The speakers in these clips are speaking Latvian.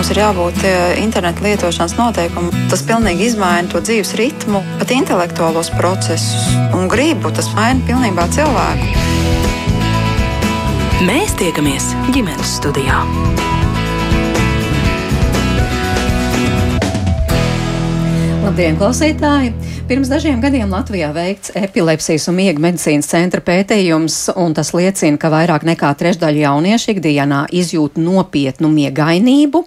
mums ir jābūt interneta lietošanas noteikumam. Tas pilnīgi izmaina to dzīves ritmu, pat intelektuālos procesus un gribu. Tas maina pilnībā cilvēku. Mēs tiekamies ģimenes studijā. Labdien, klausītāji! Pirms dažiem gadiem Latvijā veikts epilepsijas un miega medicīnas centra pētījums, un tas liecina, ka vairāk nekā trešdaļa jauniešu ikdienā izjūt nopietnu miegainību,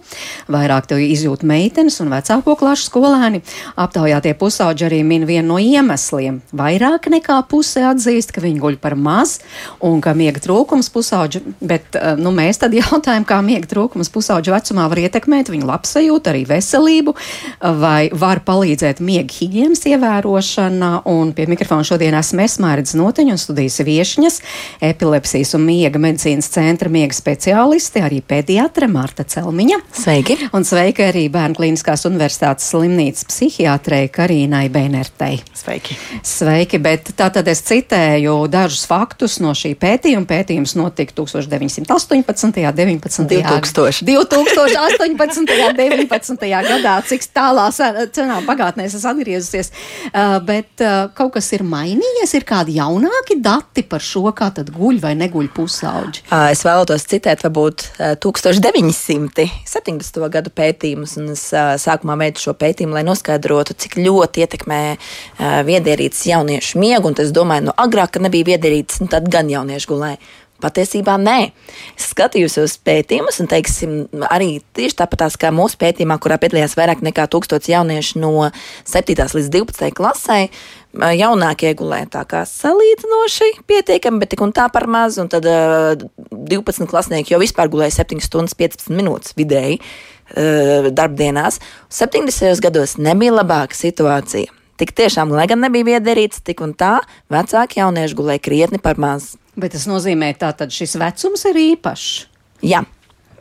vairāk to izjūt meitenes un vecāko klašu skolēni. Aptaujātie pusauģi arī min vienu no iemesliem. Vairāk nekā puse atzīst, ka viņi guļ par maz un ka miega trūkums pusauģi, bet eh, nu, mēs tad jautājam, kā miega trūkums pusauģu vecumā var ietekmēt viņu labsajūtu, arī veselību, vai var palīdzēt miega higienas ievērošanai ievērošana, un pie mikrofona šodien esmu es Mērķis Noteņa un studijas viešņas, epilepsijas un miega medicīnas centra miega speciālisti, arī pediatre Marta Celmiņa. Sveiki! Un sveiki arī Bērnu klīniskās universitātes slimnīcas psihiatrei Karīnai Beinertei. Sveiki! Sveiki, bet tātad es citēju dažus faktus no šī pētījuma. Pētījums notika 1918. 19. 2000. 2018. 19. gadā, cik tālā cenā pagātnē es atgriezusies. Uh, bet uh, kaut kas ir mainījies, ir kādi jaunāki dati par šo, kā tad guļ vai neguļ pusauģi. Uh, es vēlētos citēt, varbūt 1970. gadu pētījumus, un es sākumā veidu šo pētījumu, lai noskaidrotu, cik ļoti ietekmē viedierīces jauniešu miegu, un es domāju, nu agrāk, kad nebija viedierīces, nu, tad gan jaunieši gulēja. Patiesībā nē. Es skatījos uz pētījumus, un teiksim, arī tieši tāpat kā mūsu pētījumā, kurā piedalījās vairāk nekā 1000 jauniešu no 7. līdz 12. klasē, jaunākie gulēja tā kā salīdzinoši pietiekami, bet tik un tā par maz, un tad uh, 12 klasnieki jau vispār gulēja 7 stundas 15 minūtes vidēji uh, darbdienās. 70. gados nebija labāka situācija. Tik tiešām, lai gan nebija viederīts, tik un tā vecāki jaunieši gulēja krietni par maz. Bet tas nozīmē, ka šis vecums ir īpašs. Jā.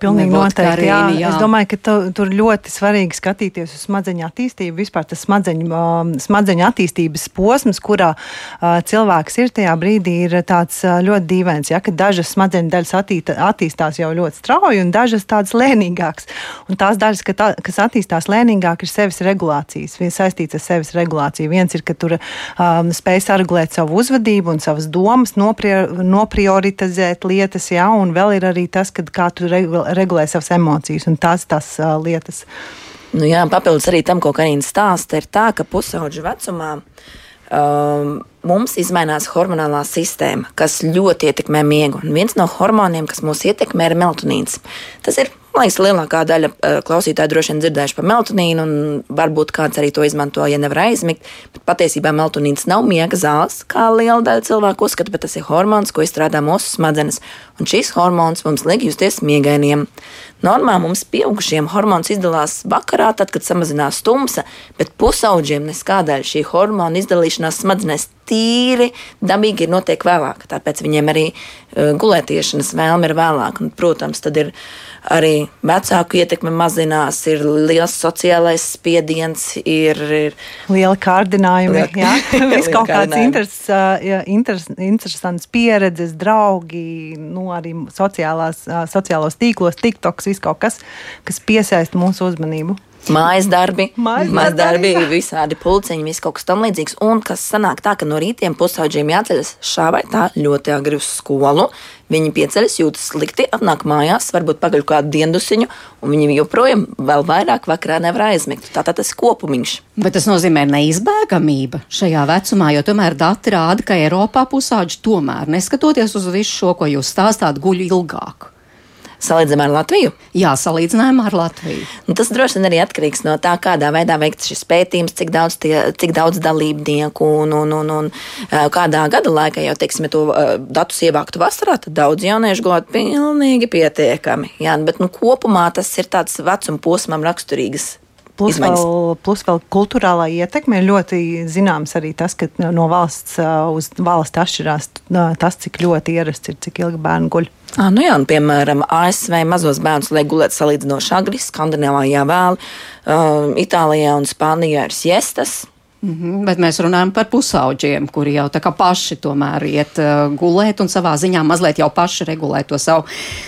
Pilnīgi noteikti. Karīni, jā. Jā. Es domāju, ka tu, tur ļoti svarīgi skatīties uz smadzeņu attīstību. Vispār tas smadzeņu, uh, smadzeņu attīstības posms, kurā uh, cilvēks ir tajā brīdī, ir tāds uh, ļoti dīvains. Ja, dažas smadzeņu daļas attīta, attīstās jau ļoti strauji, un dažas tādas lēnīgākas. Un tās daļas, ka tā, kas attīstās lēnīgāk, ir sevis regulācijas. Viens saistīts ar sevis regulāciju. Viens ir, ka tur um, spēj saregulēt savu uzvedību un savas domas, noprie, noprioritizēt lietas, ja, un vēl ir arī tas, ka kā tu regulē regulē savas emocijas un tās tās uh, lietas. Nu jā, papildus arī tam, ko Karina stāsta, ir tā, ka pusauģa vecumā um, mums izmainās hormonālā sistēma, kas ļoti ietekmē miegu. Un viens no hormoniem, kas mūs ietekmē, ir melatonīns. Tas ir Man liekas, lielākā daļa uh, klausītāju droši vien dzirdējuši par melatonīnu, un varbūt kāds arī to izmanto, ja nevar aizmigt. Bet patiesībā melatonīns nav miega zāles, kā liela daļa cilvēku uzskata, bet tas ir hormons, ko izstrādā mūsu smadzenes. Un šis hormons mums liek justies miegainiem. Normā mums pieaugušiem hormons izdalās vakarā, tad, kad samazinās tumsa, bet pusauģiem neskādēļ šī hormona izdalīšanās smadzenēs tīri dabīgi ir notiek vēlāk. Tāpēc viņiem arī uh, gulētiešanas vēlme ir vēlāk. Un, protams, tad ir arī vecāku ietekme mazinās, ir liels sociālais spiediens, ir, ir liela kārdinājumi. Jā, viss kaut kāds interes, interes, interesants pieredzes, draugi, nu, arī sociālās, sociālos tīklos, TikToks, viss kaut kas, kas piesaista mūsu uzmanību. Mājas darbi, mājas darbi, visādi pulciņi, viss kaut kas tam līdzīgs. Un kas sanāk tā, ka no rītiem pusauģiem jāceļas šā vai tā ļoti agri uz skolu. Viņi pieceļas, jūtas slikti, atnāk mājās, varbūt pagaļ kādu diendusiņu, un viņi joprojām vēl vairāk vakarā nevar aizmigt. Tātad tas kopumiņš. Bet tas nozīmē neizbēgamība šajā vecumā, jo tomēr dati rāda, ka Eiropā pusauģi tomēr, neskatoties uz visu šo, ko jūs stāstāt, guļ ilgāk. Salīdzinājumā ar Latviju? Jā, salīdzinājumā ar Latviju. Nu, tas droši vien arī atkarīgs no tā, kādā veidā veikts šis pētījums, cik daudz, tie, cik daudz dalībnieku un, un, un, un kādā gada laikā jau, teiksim, to datus ievāktu vasarā, tad daudz jauniešu gulēt pilnīgi pietiekami. Jā, bet nu, kopumā tas ir tāds vecuma posmam raksturīgs Plus izmaiņas. vēl, plus vēl kultūrālā ietekme ir ļoti zināms arī tas, ka no valsts uz valsts atšķirās tas, cik ļoti ierasts ir, cik ilgi bērni guļ. Ah, nu jā, un, piemēram, ASV mazos bērnus liek gulēt salīdzinoši agri, Skandināvijā vēl, uh, Itālijā un Spānijā ir siestas. Mm -hmm, bet mēs runājam par pusauģiem, kuri jau tā kā paši tomēr iet uh, gulēt un savā ziņā mazliet jau paši regulē to savu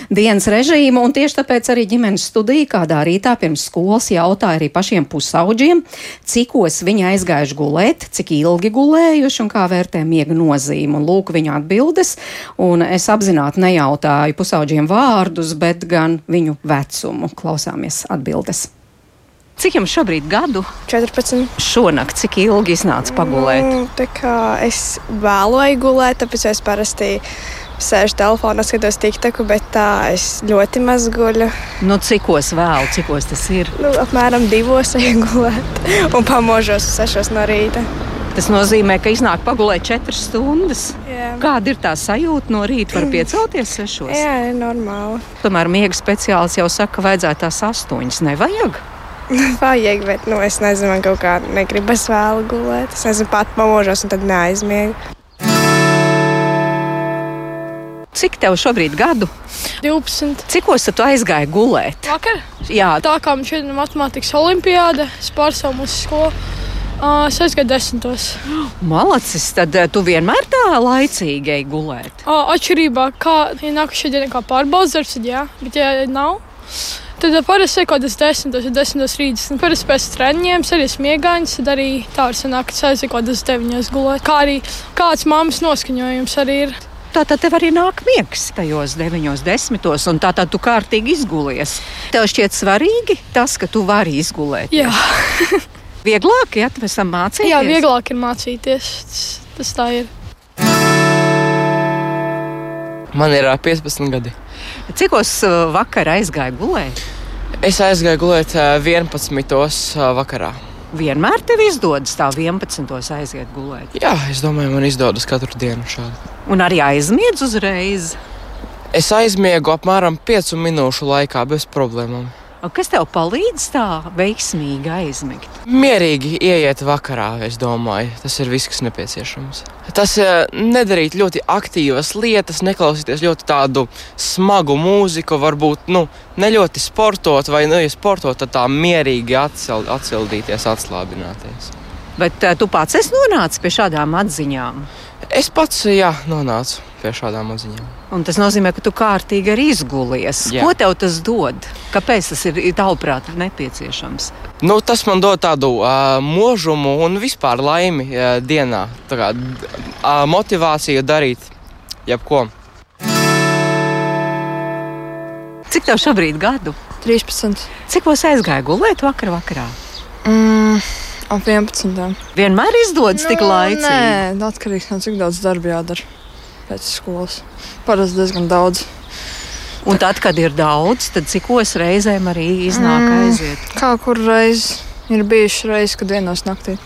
dienas režīmu. Un tieši tāpēc arī ģimenes studija kādā rītā pirms skolas jautāja arī pašiem pusauģiem, cikos viņi aizgājuši gulēt, cik ilgi gulējuši un kā vērtē miega nozīmi. Un lūk viņu atbildes, un es apzināti nejautāju pusauģiem vārdus, bet gan viņu vecumu. Klausāmies atbildes. Cik jums šobrīd gadu? 14. Šonakt, cik ilgi iznāca pagulēt? Mm, tā kā es vēloju gulēt, tāpēc es parasti sēžu telefonā, skatos tiktaku, bet tā es ļoti maz guļu. Nu, cikos vēl, cikos tas ir? Nu, apmēram divos eju gulēt un pamožos sešos no rīta. Tas nozīmē, ka iznāk pagulēt četras stundas. Jā. Kāda ir tā sajūta no rīta? Var piecelties sešos? Jā, normāli. Tomēr miega speciālists jau saka, ka vajadzētu tās astoņas. Nevajag? Vajag, bet nu, es nezinu, man kaut kā negribas vēl gulēt. Es nezinu, pat pamožos un tad neaizmiegu. Cik tev šobrīd gadu? 12. Cikos tu aizgāji gulēt? Vakar? Jā, tā kā mums šodien ir matemātikas olimpiāda, es pārstāvu mūsu skolu. Uh, es aizgāju desmitos. Malacis, tad tu vienmēr tā laicīgi ej gulēt? Uh, atšķirībā, kā ja nākamā diena kā pārbaudas darbs, tad jā, bet ja nav, Tad parasti ir kaut kas 10, 10 rītas. Parasti pēc treniņiem arī smiegāņas, tad arī tā var sanākt, ka aizsaka kaut kas 9 gulēt. Kā arī kāds mammas noskaņojums arī ir. Tātad tev arī nāk miegs tajos 9, 10, un tātad tu kārtīgi izgulies. Tev šķiet svarīgi tas, ka tu vari izgulēt. Jā. vieglāk, ja tu esam mācīties? Jā, vieglāk ir mācīties. Tas, tas tā ir. Man ir 15 gadi. Cikos vakar aizgāja gulēt? Es aizgāju gulēt 11. vakarā. Vienmēr tev izdodas tā 11. aiziet gulēt. Jā, es domāju, man izdodas katru dienu šādi. Un arī aizmiedz uzreiz. Es aizmiegu apmēram 5 minūšu laikā bez problēmām. Kas tev palīdz tā veiksmīgi aizmigt? Mierīgi ieiet vakarā, es domāju. Tas ir viss, kas nepieciešams. Tas eh, nedarīt ļoti aktīvas lietas, neklausīties ļoti tādu smagu mūziku, varbūt nu, ne ļoti sportot, vai, nu, ja sportot, tad tā mierīgi atcel, atcildīties, atslābināties. Bet uh, tu pats esi nonācis pie šādām atziņām? Es pats, jā, nonācu pie šādām atziņām. Un tas nozīmē, ka tu kārtīgi arī izgulies. Jā. Ko tev tas dod? Kāpēc tas ir tavuprāt nepieciešams? Nu, tas man dod tādu uh, mūžumu un vispār laimi uh, dienā. Tā kā uh, motivāciju darīt jebko. Cik tev šobrīd gadu? 13. Cik jūs aizgāja gulēt vakar vakarā? Mm. Ap 11. Vienmēr izdodas no, tik nu, laicīgi. Nē, atkarīgs no cik daudz darba jādara pēc skolas. Parasti diezgan daudz. Un tad, kad ir daudz, tad cikos reizēm arī iznāk mm, aiziet? Kā kur reiz ir bijuši reizes, kad vienos naktī.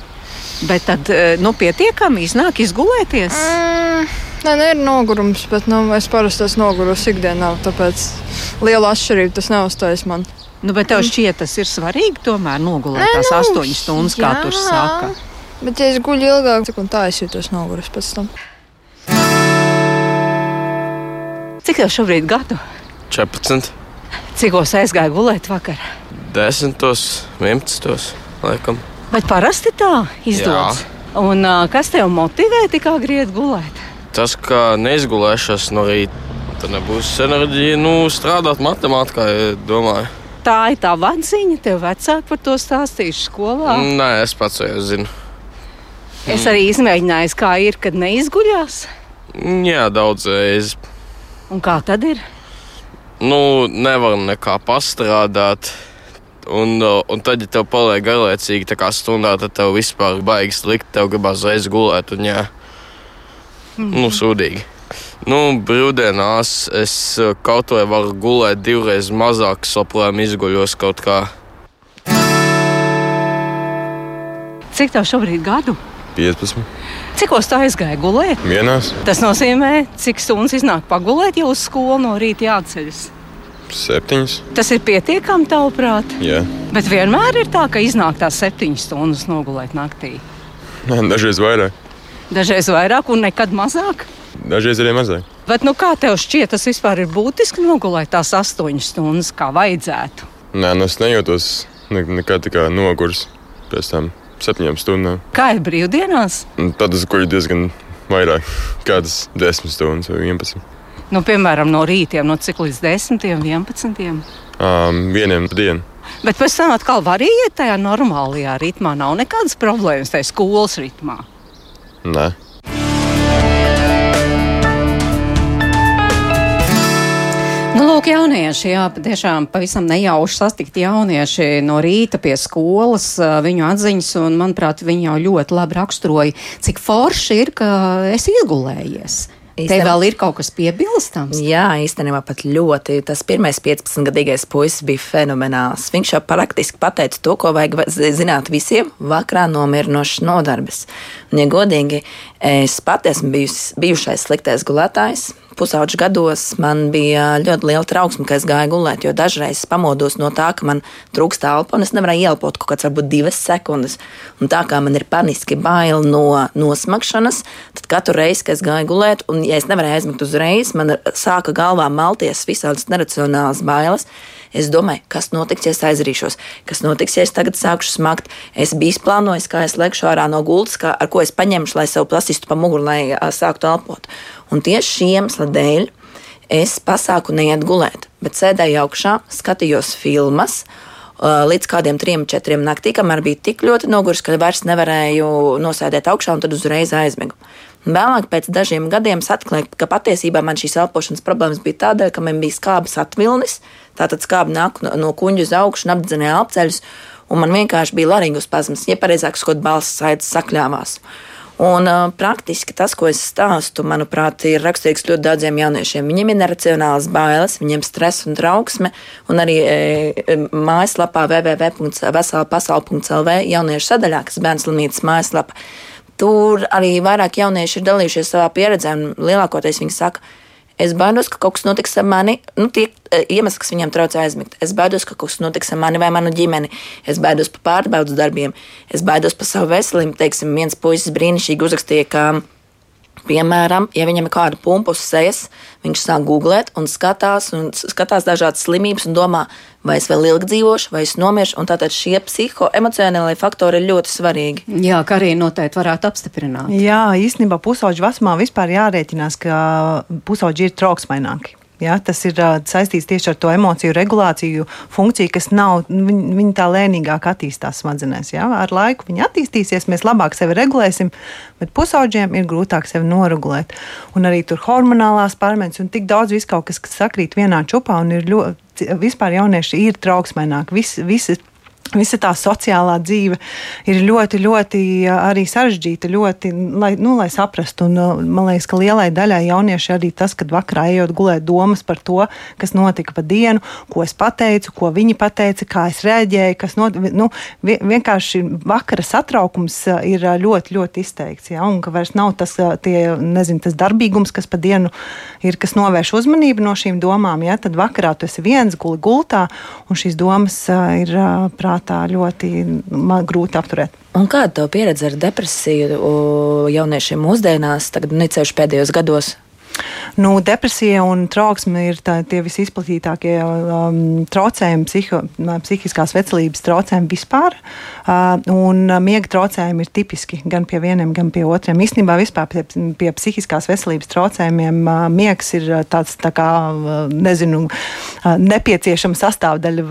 Bet tad, eh, nu, pietiekami iznāk izgulēties? Mm, nē, ne, ir nogurums, bet nu, es parasti esmu nogurusi ikdienā, tāpēc liela atšķirība tas neuzstājas man. Nu, bet tev šķiet, tas ir svarīgi tomēr nogulēt Nē, tās nu, astoņas stundas, jā. kā tur saka. Bet, ja es guļu ilgāk, tad tā es jūtos noguris pēc tam. Cik tev šobrīd gadu? 14. Cikos aizgāja gulēt vakar? 10, 11, laikam. Bet parasti tā izdodas. Jā. Un kas tev motivē tik agri iet gulēt? Tas, ka neizgulēšos no rīta, tad nebūs enerģija nu, strādāt matemātikā, domāju. Tā ir tā atziņa, tev vecāki par to stāstījuši skolā? Nē, es pats jau zinu. Es arī izmēģināju, kā ir, kad neizguļās. Jā, daudz reizes. Un kā tad ir? Nu, nevar nekā pastrādāt. Un, un tad, ja tev paliek garlaicīgi, tā kā stundā, tad tev vispār baigs likt, tev gribās reiz gulēt. Un, jā, mm nu, sūdīgi. Nu, brīvdienās es eh, kaut vai varu gulēt divreiz mazāk, soplēm izguļos kaut kā. Cik tev šobrīd gadu? 15. Cikos tā aizgāja gulēt? Vienās. Tas nozīmē, cik stundas iznāk pagulēt, jau uz skolu no rīta jāceļas. Septiņas. Tas ir pietiekami, tavuprāt. Jā. Bet vienmēr ir tā, ka iznāk tās septiņas stundas nogulēt naktī. Nē, dažreiz vairāk. Dažreiz vairāk un nekad mazāk. Dažreiz arī mazāk. Bet nu, kā tev šķiet, tas vispār ir būtiski nogulēt tās astoņas stundas, kā vajadzētu? Nē, nu es nejūtos nekad tā kā nogurs pēc tam. septiņām stundām. Kā ir brīvdienās? Tad es guļu diezgan vairāk, kādas 10 stundas vai 11. Nu, piemēram, no rītiem, no cik līdz 10, 11. Um, vieniem dienu. Bet pēc tam atkal var iet tajā normālajā ritmā. Nav nekādas problēmas tajā skolas ritmā. Nē. Nu, lūk, jaunieši, jā, tiešām pavisam nejauši satikt jaunieši no rīta pie skolas, viņu atziņas, un, manuprāt, viņi jau ļoti labi raksturoja, cik forši ir, ka esi izgulējies. Tev vēl ir kaut kas piebilstams? Jā, īstenībā pat ļoti. Tas pirmais 15-gadīgais puisis bija fenomenāls. Viņš jau praktiski pateica to, ko vajag zināt visiem - vakarā nomierinošs nodarbes. Un, ja godīgi, es pati esmu bijusi, bijušais sliktais gulētājs pusauģu gados man bija ļoti liela trauksme, ka es gāju gulēt, jo dažreiz pamodos no tā, ka man trūkst elpa un es nevarēju ielpot kaut kāds varbūt divas sekundes. Un tā kā man ir paniski bail no nosmagšanas, tad katru reizi, kad es gāju gulēt, un ja es nevarēju aizmigt uzreiz, man sāka galvā malties visādas neracionālas bailes. Es domāju, kas notiks, ja es aizrīšos, kas notiks, ja es tagad sākšu smagt. Es biju plānojis, kā es lekšu ārā no gultas, kā, ar ko es paņemšu, lai sev plasistu pa muguru, lai sāktu elpot. Un tieši šī iemesla dēļ es pasāku neiet gulēt, bet sēdēju augšā, skatījos filmas. Līdz kādiem trim, četriem naktī, kamēr bija tik ļoti noguris, ka vairs nevarēju nosēdēt augšā, un tad uzreiz aizmigu. Vēlāk, pēc dažiem gadiem, atklāja, ka patiesībā man šīs elpošanas problēmas bija tādēļ, ka man bija skābes atvilnis. Tātad skābe nāk no, no kuģa uz augšu un apdzenēja elpceļus, un man vienkārši bija laringus spazmas, ja pareizāk sakot, balss saites sakļāvās. Un, uh, praktiski tas, ko es stāstu, manuprāt, ir raksturīgs ļoti daudziem jauniešiem. Viņiem ir neracionāls bailes, viņiem stress un trauksme. Un arī e, mājaslapā www.veselpasaule.lv jauniešu sadaļā, kas ir bērnu slimnīcas mājaslapa, tur arī vairāk jaunieši ir dalījušies savā pieredzē. Lielākoties viņi saka, Es baidos, ka kaut kas notiks ar mani. Nu, tie e, iemesli, kas viņam traucē aizmigt. Es baidos, ka kaut kas notiks ar mani vai manu ģimeni. Es baidos par pārbaudas darbiem. Es baidos par savu veselību. Teiksim, viens puisis brīnišķīgi uzrakstīja, ka Piemēram, ja viņam ir kāda pumpa uz sejas, viņš sāk googlēt un skatās, un skatās dažādas slimības un domā, vai es vēl ilgi dzīvošu, vai es nomiršu. Tātad šie psihoemocionālie faktori ir ļoti svarīgi. Jā, kā arī noteikti varētu apstiprināt. Jā, īstenībā pusauģu vecumā vispār jārēķinās, ka pusauģi ir trauksmaināki. Ja, tas ir uh, saistīts tieši ar to emociju regulāciju funkciju, kas nav, viņi, viņi tā lēnīgāk attīstās smadzenēs. Ja. Ar laiku viņi attīstīsies, mēs labāk sevi regulēsim, bet pusauģiem ir grūtāk sevi noregulēt. Un arī tur hormonālās pārmaiņas un tik daudz viskaut kas, kas sakrīt vienā čupā un ir ļoti, vispār jaunieši ir trauksmaināki. Vis, visi Visa tā sociālā dzīve ir ļoti, ļoti arī sarežģīta, ļoti, lai, nu, lai saprastu. Un, man liekas, ka lielai daļai jaunieši arī tas, kad vakarā ejot gulēt domas par to, kas notika pa dienu, ko es pateicu, ko viņi pateica, kā es reaģēju, notika. Nu, vienkārši vakara satraukums ir ļoti, ļoti izteikts. Ja? Un ka vairs nav tas, tie, nezinu, tas darbīgums, kas pa dienu ir, kas novērš uzmanību no šīm domām. Ja? Tad vakarā tu esi viens guli gultā, un šīs domas ir prātā tā ļoti grūti apturēt. Un kāda tev pieredze ar depresiju jauniešiem mūsdienās, tagad necējuši pēdējos gados? Nu, depresija un trauksme ir tā, tie visizplatītākie um, traucējumi, psiho, psihiskās veselības traucējumi vispār. Uh, un miega traucējumi ir tipiski gan pie vieniem, gan pie otriem. Īstenībā vispār pie, pie psihiskās veselības traucējumiem uh, miegs ir tāds tā kā, uh, nezinu, uh, nepieciešama sastāvdaļa.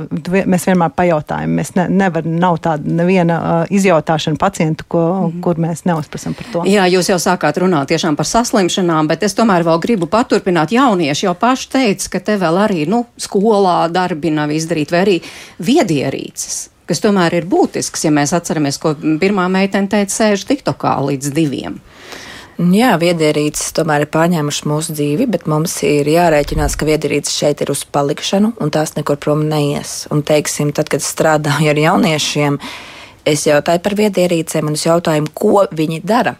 Mēs vienmēr pajautājam, mēs ne, nevar, nav tāda neviena uh, izjautāšana pacientu, ko, mm -hmm. kur mēs neuzprasam par to. Jā, jūs jau sākāt runāt tiešām par saslimšanām, bet es tomēr vēl gribu paturpināt. Jaunieši jau paši teica, ka te vēl arī nu, skolā darbi nav izdarīti, vai arī viedierīces. Kas tomēr ir būtisks, ja mēs atceramies, ko pirmā meitene teica, sēž TikTokā līdz diviem. Jā, viedierīces tomēr ir pārņēmušas mūsu dzīvi, bet mums ir jārēķinās, ka viedierīces šeit ir uz palikšanu, un tās nekur prom neies. Un, teiksim, tad, kad strādāju ar jauniešiem, es jautāju par viedierīcēm, un es jautāju, ko viņi dara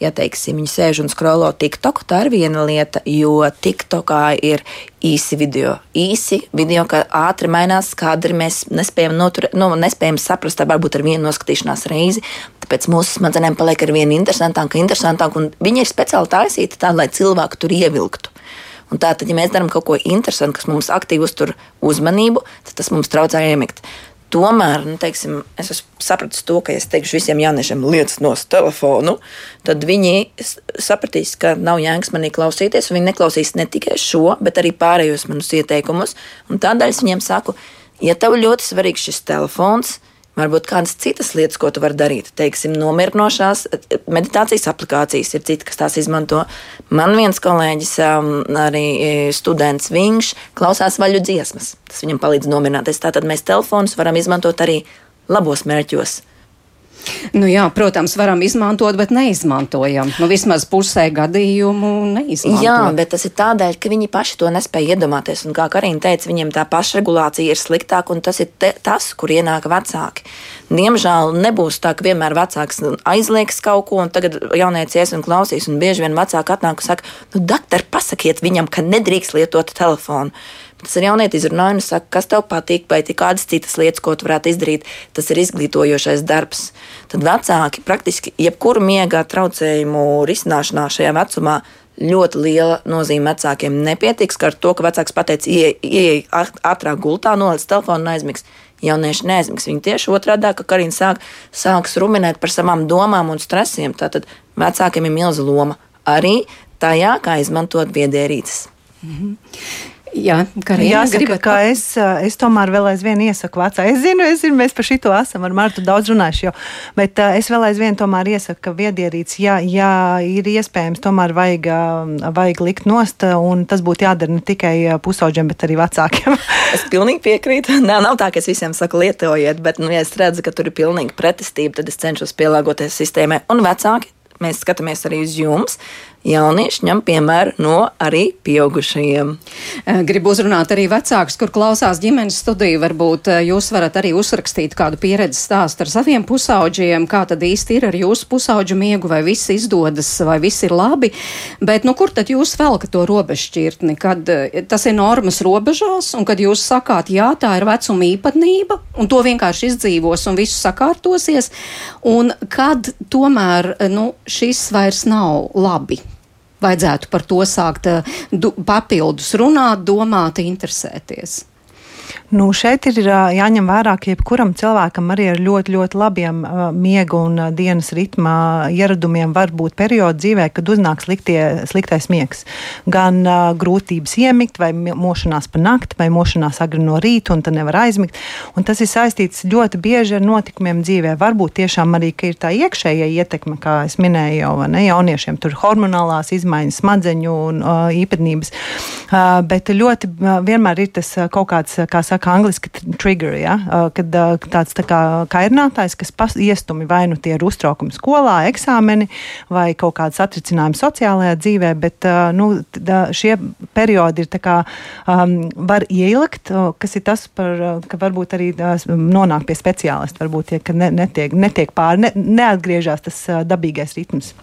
ja teiksim, viņi sēž un skrolo TikTok, tā ir viena lieta, jo TikTokā ir īsi video. Īsi video, ka ātri mainās kadri, mēs nespējam, notur, nu, nespējam saprast, varbūt ar vienu noskatīšanās reizi. Tāpēc mūsu smadzenēm paliek ar vienu interesantāku, interesantāku, un viņi ir speciāli taisīti tā, lai cilvēku tur ievilktu. Un tātad, ja mēs darām kaut ko interesantu, kas mums aktīvi uztur uzmanību, tad tas mums traucē iemigt. Tomēr, nu, teiksim, es sapratu to, ka, ja es teikšu visiem jauniešiem, lietas no telefonu, tad viņi sapratīs, ka nav jēgas manī klausīties. Viņi neklausīs ne tikai šo, bet arī pārējos manus ieteikumus. Tādēļ es viņiem saku, ja tev ļoti svarīgs šis telefons, Varbūt kādas citas lietas, ko tu vari darīt. Teiksim, nomierinošās meditācijas aplikācijas ir citi, kas tās izmanto. Man viens kolēģis, um, arī e, students, viņš klausās vaļu dziesmas. Tas viņam palīdz nomierināties. Tātad mēs telefonus varam izmantot arī labos mērķos. Nu jā, protams, varam izmantot, bet neizmantojam. Nu, vismaz pusē gadījumu neizmantojam. Jā, bet tas ir tādēļ, ka viņi paši to nespēja iedomāties. Un kā Karina teica, viņiem tā pašregulācija ir sliktāka, un tas ir te, tas, kur ienāk vecāki. Diemžēl nebūs tā, ka vienmēr vecāks aizliegs kaut ko, un tagad jaunieci ies un klausīs. Un bieži vien vecāki atnāk un saka, nu, doktor, pasakiet viņam, ka nedrīkst lietot telefonu. Tas ir jaunieti izrunāja un saka, kas tev patīk, vai ir kādas citas lietas, ko tu varētu izdarīt. Tas ir izglītojošais darbs. Tad vecāki praktiski jebkuru miega traucējumu risināšanā šajā vecumā ļoti liela nozīme vecākiem. Nepietiks ar to, ka vecāks pateica, ieej ātrāk gultā, noliec telefonu un aizmigs. Jaunieši neaizmigs. Viņi tieši otrādi, ka Karina sāk, sāks ruminēt par savām domām un stresiem. Tātad vecākiem ir milza loma arī tajā, kā izmantot viedierīces. Mm -hmm. Jā, Karina, Jāsaka, ka es, es tomēr vēl aizvien iesaku vecā. Es zinu, es zinu, mēs par šito esam ar Martu daudz runājuši jau, bet uh, es vēl aizvien tomēr iesaku, ka viedierīts, ja, ja ir iespējams, tomēr vajag, vajag likt nost, un tas būtu jādara ne tikai pusauģiem, bet arī vecākiem. es pilnīgi piekrītu. Nē, nav tā, ka es visiem saku lietojiet, bet, nu, ja es redzu, ka tur ir pilnīgi pretestība, tad es cenšos pielāgoties sistēmai. Un vecāki, mēs skatāmies arī uz jums jaunieši ņem piemēru no arī pieaugušajiem. Eh, gribu uzrunāt arī vecākus, kur klausās ģimenes studiju. Varbūt eh, jūs varat arī uzrakstīt kādu pieredzes stāstu ar saviem pusauģiem, kā tad īsti ir ar jūsu pusauģu miegu, vai viss izdodas, vai viss ir labi. Bet nu, kur tad jūs velkat to robežšķirtni, kad eh, tas ir normas robežās, un kad jūs sakāt, jā, tā ir vecuma īpatnība, un to vienkārši izdzīvos un viss sakārtosies, un kad tomēr nu, šis vairs nav labi vajadzētu par to sākt eh, papildus runāt, domāt, interesēties. Nu, šeit ir jāņem vērā, ka jebkuram cilvēkam arī ar ļoti, ļoti labiem miega un dienas ritma ieradumiem var būt periodi dzīvē, kad uznāk sliktie, sliktais miegs. Gan uh, grūtības iemigt, vai mošanās pa nakti, vai mošanās agri no rīta, un tad nevar aizmigt. Un tas ir saistīts ļoti bieži ar notikumiem dzīvē. Varbūt tiešām arī ir tā iekšējā ietekme, kā es minēju jau ne, jauniešiem, tur hormonālās izmaiņas, smadzeņu un uh, īpatnības. Uh, bet ļoti uh, vienmēr ir tas uh, kaut kāds, kā saka, saka angliski trigger, ja? kad tāds tā kā kairinātājs, kas iestumi vai nu tie ir uztraukumi skolā, eksāmeni vai kaut kāds atricinājumi sociālajā dzīvē, bet nu, šie periodi ir tā kā um, var ielikt, kas ir tas, par, ka varbūt arī nonāk pie speciālista, varbūt, ja, ka ne, netiek, netiek pāri, ne, neatgriežas tas dabīgais ritms.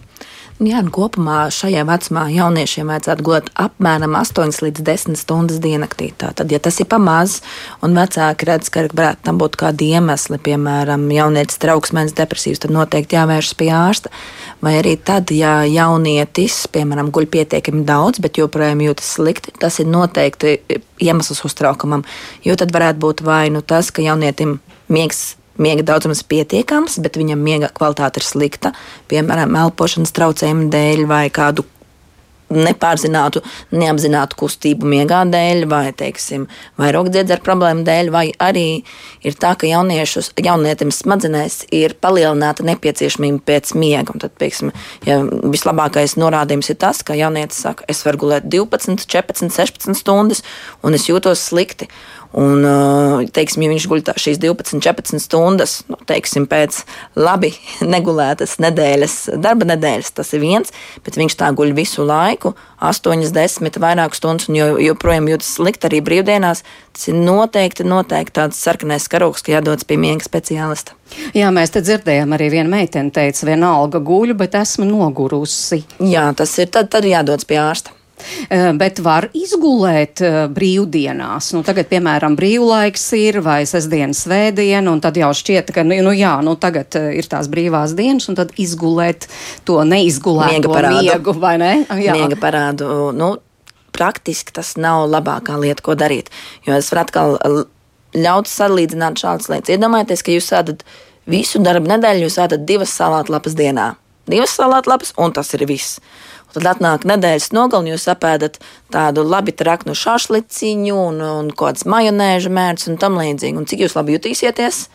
Jā, un kopumā šajā vecumā jauniešiem vajadzētu gulēt apmēram 8 līdz 10 stundas diennaktī. Tātad, ja tas ir pamazs, un vecāki redz, ka varētu tam būt kādi iemesli, piemēram, jaunietis trauksmēns depresīvs, tad noteikti jāvēršas pie ārsta. Vai arī tad, ja jaunietis, piemēram, guļ pietiekami daudz, bet joprojām jūtas slikti, tas ir noteikti iemesls uztraukumam. Jo tad varētu būt vai nu tas, ka jaunietim miegs miega daudzums ir pietiekams, bet viņam miega kvalitāte ir slikta, piemēram, elpošanas traucējumu dēļ vai kādu nepārzinātu, neapzinātu kustību miegā dēļ, vai, teiksim, vai rokdziedzera problēmu dēļ, vai arī ir tā, ka jaunietim smadzenēs ir palielināta nepieciešamība pēc miega. Un tad, teiksim, ja vislabākais norādījums ir tas, ka jaunietis saka, es varu gulēt 12, 14, 16 stundas, un es jūtos slikti. Un, teiksim, ja viņš guļ šīs 12, 14 stundas, nu, teiksim, pēc labi negulētas nedēļas, darba nedēļas, tas ir viens, bet viņš tā guļ visu laiku, 8, 10, vairāk stundas, un joprojām jūtas slikti arī brīvdienās, tas ir noteikti, noteikti tāds sarkanais karoks, ka jādodas pie miega speciālista. Jā, mēs te dzirdējām, arī viena meitene teica, vienalga guļu, bet esmu nogurusi. Jā, tas ir tad, tad jādodas pie ārsta. Eh, bet var izgulēt eh, brīvdienās. Nu, tagad, piemēram, brīvlaiks ir vai sestdiena, svētdiena, un tad jau šķiet, ka, nu, nu jā, nu, tagad eh, ir tās brīvās dienas, un tad izgulēt to neizgulēto miegu, vai ne? Jā. Miega parādu. Nu, praktiski tas nav labākā lieta, ko darīt. Jo es varu atkal ļautu salīdzināt šādas lietas. Iedomājieties, ka jūs ēdat visu darbu nedēļu, jūs ēdat divas salātlapas dienā. Divas salātlapas, un tas ir viss. Un tad atnāk nedēļas nogalē, jūs apēdat tādu labi traknu šašliciņu un, un kādas majonēžu mērķus un tam līdzīgi. Un cik jūs labi jutīsieties?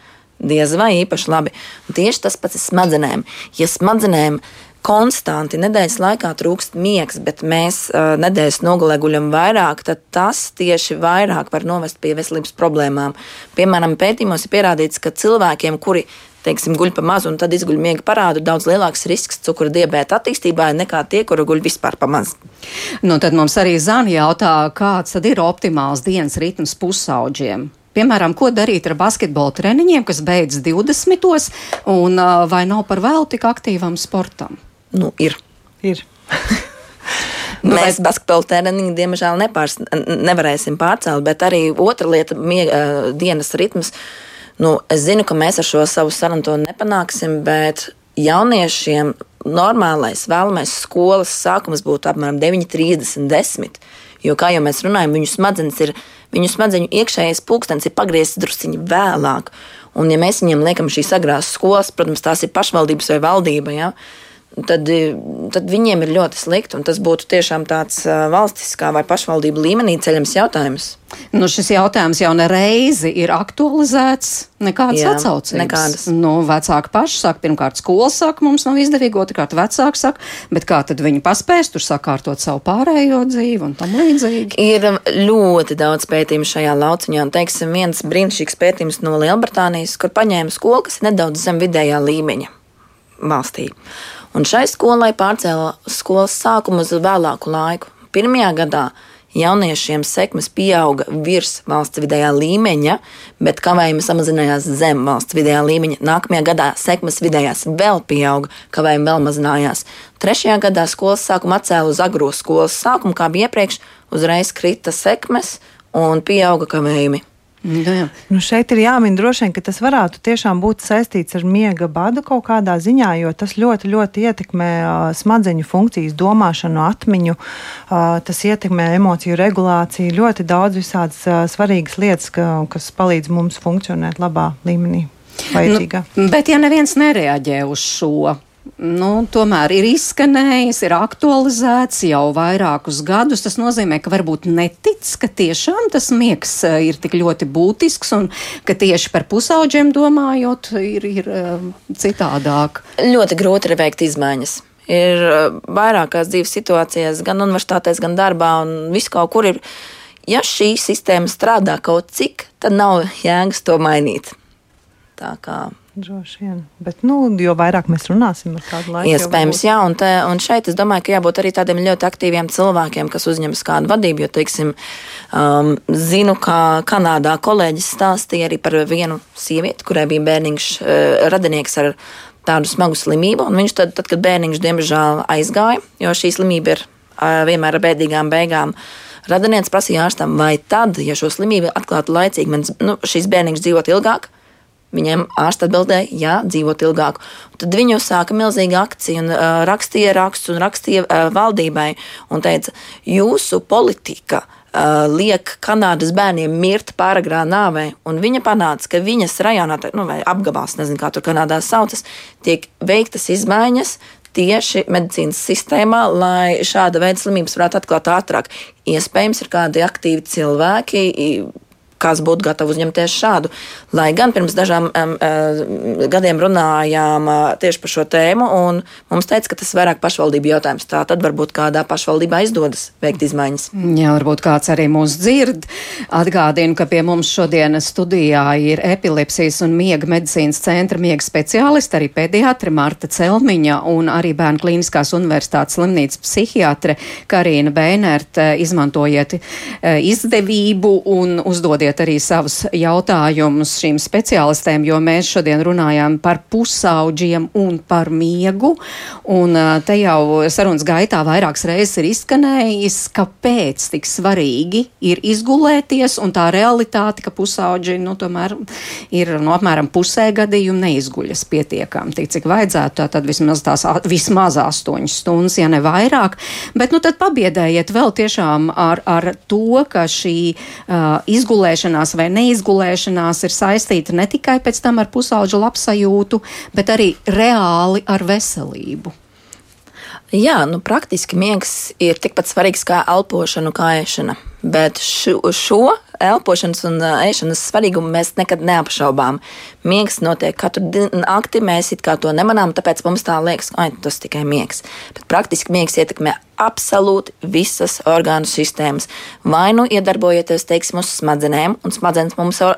Diez vai īpaši labi. Un tieši tas pats ir smadzenēm. Ja smadzenēm konstanti nedēļas laikā trūkst miegs, bet mēs uh, nedēļas nogalē guļam vairāk, tad tas tieši vairāk var novest pie veselības problēmām. Piemēram, pētījumos ir pierādīts, ka cilvēkiem, kuri teiksim, guļ pa mazu un tad izguļ miega parādu, daudz lielāks risks cukura diabēta attīstībai nekā tie, kuri guļ vispār pa maz. Nu, tad mums arī Zana jautā, kāds tad ir optimāls dienas ritms pusauģiem? Piemēram, ko darīt ar basketbola treniņiem, kas beidz 20. un vai nav par vēl tik aktīvam sportam? Nu, ir. ir. Nu, Mēs vai... basketbola treniņu, diemžēl, nepārs, nevarēsim pārcelt, bet arī otra lieta - dienas ritms. Nu, es zinu, ka mēs ar šo savu sarunu to nepanāksim, bet jauniešiem normālais, vēlamais skolas sākums būtu apmēram 9,30, 10. Jo, kā jau mēs runājam, viņu smadzenes ir, viņu smadzeņu iekšējais pulkstenis ir pagriezts drusciņi vēlāk. Un, ja mēs viņiem liekam šīs agrās skolas, protams, tās ir pašvaldības vai valdība. Ja, tad, tad viņiem ir ļoti slikti. Tas būtu tiešām tāds valstiskā vai pašvaldību līmenī ceļams jautājums. Nu, šis jautājums jau nereizi ir aktualizēts. Nekādas Jā, atsaucības. Nekādas. Nu, vecāki paši saka, pirmkārt, skola saka, mums nav izdevīgi, otrkārt, vecāki saka, bet kā tad viņi paspēs tur sakārtot savu pārējo dzīvi un tam līdzīgi? Ir ļoti daudz pētījumu šajā lauciņā. Un, teiksim, viens brīnišķīgs pētījums no Lielbritānijas, kur paņēma skolu, kas ir nedaudz zem vidējā līmeņa valstī. Un šai skolai pārcēla skolas sākumu uz vēlāku laiku. Pirmajā gadā jauniešiem sekmes pieauga virs valsts vidējā līmeņa, bet kavējumi samazinājās zem valsts vidējā līmeņa. Nākamajā gadā sekmes vidējās vēl pieauga, kavējumi vēl mazinājās. Trešajā gadā skolas sākumu atcēla uz agro skolas sākumu, kā bija iepriekš, uzreiz krita sekmes un pieauga kavējumi. Nu, jā. Nu šeit ir jāmin droši vien, ka tas varētu tiešām būt saistīts ar miega badu kaut kādā ziņā, jo tas ļoti, ļoti ietekmē uh, smadzeņu funkcijas, domāšanu, atmiņu, uh, tas ietekmē emociju regulāciju, ļoti daudz visādas uh, svarīgas lietas, ka, kas palīdz mums funkcionēt labā līmenī. Vajadzīgā. Nu, bet ja neviens nereaģē uz šo, nu, tomēr ir izskanējis, ir aktualizēts jau vairākus gadus. Tas nozīmē, ka varbūt netic, ka tiešām tas miegs eh, ir tik ļoti būtisks un ka tieši par pusauģiem domājot ir, ir eh, citādāk. Ļoti grūti ir veikt izmaiņas. Ir eh, vairākās dzīves situācijās, gan universitātēs, gan darbā, un viss kaut kur ir. Ja šī sistēma strādā kaut cik, tad nav jēgas to mainīt. Tā kā Droši vien. Bet, nu, jo vairāk mēs runāsim ar kādu laiku. Iespējams, jā. Un, te, un šeit es domāju, ka jābūt arī tādiem ļoti aktīviem cilvēkiem, kas uzņemas kādu vadību. Jo, teiksim, um, zinu, ka Kanādā kolēģis stāstīja arī par vienu sievieti, kurai bija bērniņš, uh, radinieks ar tādu smagu slimību. Un viņš tad, tad kad bērniņš diemžēl aizgāja, jo šī slimība ir uh, vienmēr ar bēdīgām beigām. Radinieks prasīja ārstam, vai tad, ja šo slimību atklātu laicīgi, man, nu, šis bērniņš dzīvot ilgāk, Viņiem ārsts atbildēja, jā, dzīvot ilgāk. Tad viņi uzsāka milzīgu akciju un uh, rakstīja rakstus un rakstīja uh, valdībai un teica, jūsu politika uh, liek Kanādas bērniem mirt pāragrā nāvē. Viņa panāca, ka viņas rajonā, nu, vai apgabals, nezinu, kā tur Kanādā saucas, tiek veiktas izmaiņas. Tieši medicīnas sistēmā, lai šāda veida slimības varētu atklāt ātrāk. Iespējams, ir kādi aktīvi cilvēki, kas būtu gatavs uzņemties šādu. Lai gan pirms dažām um, uh, gadiem runājām uh, tieši par šo tēmu, un mums teica, ka tas ir vairāk pašvaldību jautājums. Tā tad varbūt kādā pašvaldībā izdodas veikt izmaiņas. Jā, varbūt kāds arī mūs dzird. Atgādinu, ka pie mums šodien studijā ir epilepsijas un miega medicīnas centra miega speciālisti, arī pediatri Marta Celmiņa un arī Bērnu klīniskās universitātes slimnīcas psihiatre Karina Bēnert. Izmantojiet uh, izdevību un uzdodiet uzdodiet arī savus jautājumus šīm speciālistēm, jo mēs šodien runājām par pusauģiem un par miegu. Un te jau sarunas gaitā vairākas reizes ir izskanējis, kāpēc tik svarīgi ir izgulēties, un tā realitāte, ka pusauģi nu, tomēr ir no apmēram pusē gadījumu neizguļas pietiekami, tik cik vajadzētu, tā tad vismaz tās vismaz astoņas stundas, ja ne vairāk. Bet nu tad pabiedējiet vēl tiešām ar, ar to, ka šī uh, izgulēšana izgulēšanās vai neizgulēšanās ir saistīta ne tikai pēc tam ar pusauģu labsajūtu, bet arī reāli ar veselību. Jā, nu, praktiski miegs ir tikpat svarīgs kā elpošana, kā ēšana. Bet šo, šo elpošanas un ēšanas svarīgumu mēs nekad neapšaubām. Miegs notiek katru nakti, mēs it kā to nemanām, tāpēc mums tā liekas, ka tas tikai miegs. Bet praktiski miegs ietekmē absolūti visas orgānu sistēmas. Vai nu iedarbojoties, teiksim, uz smadzenēm, un smadzenes mums uh,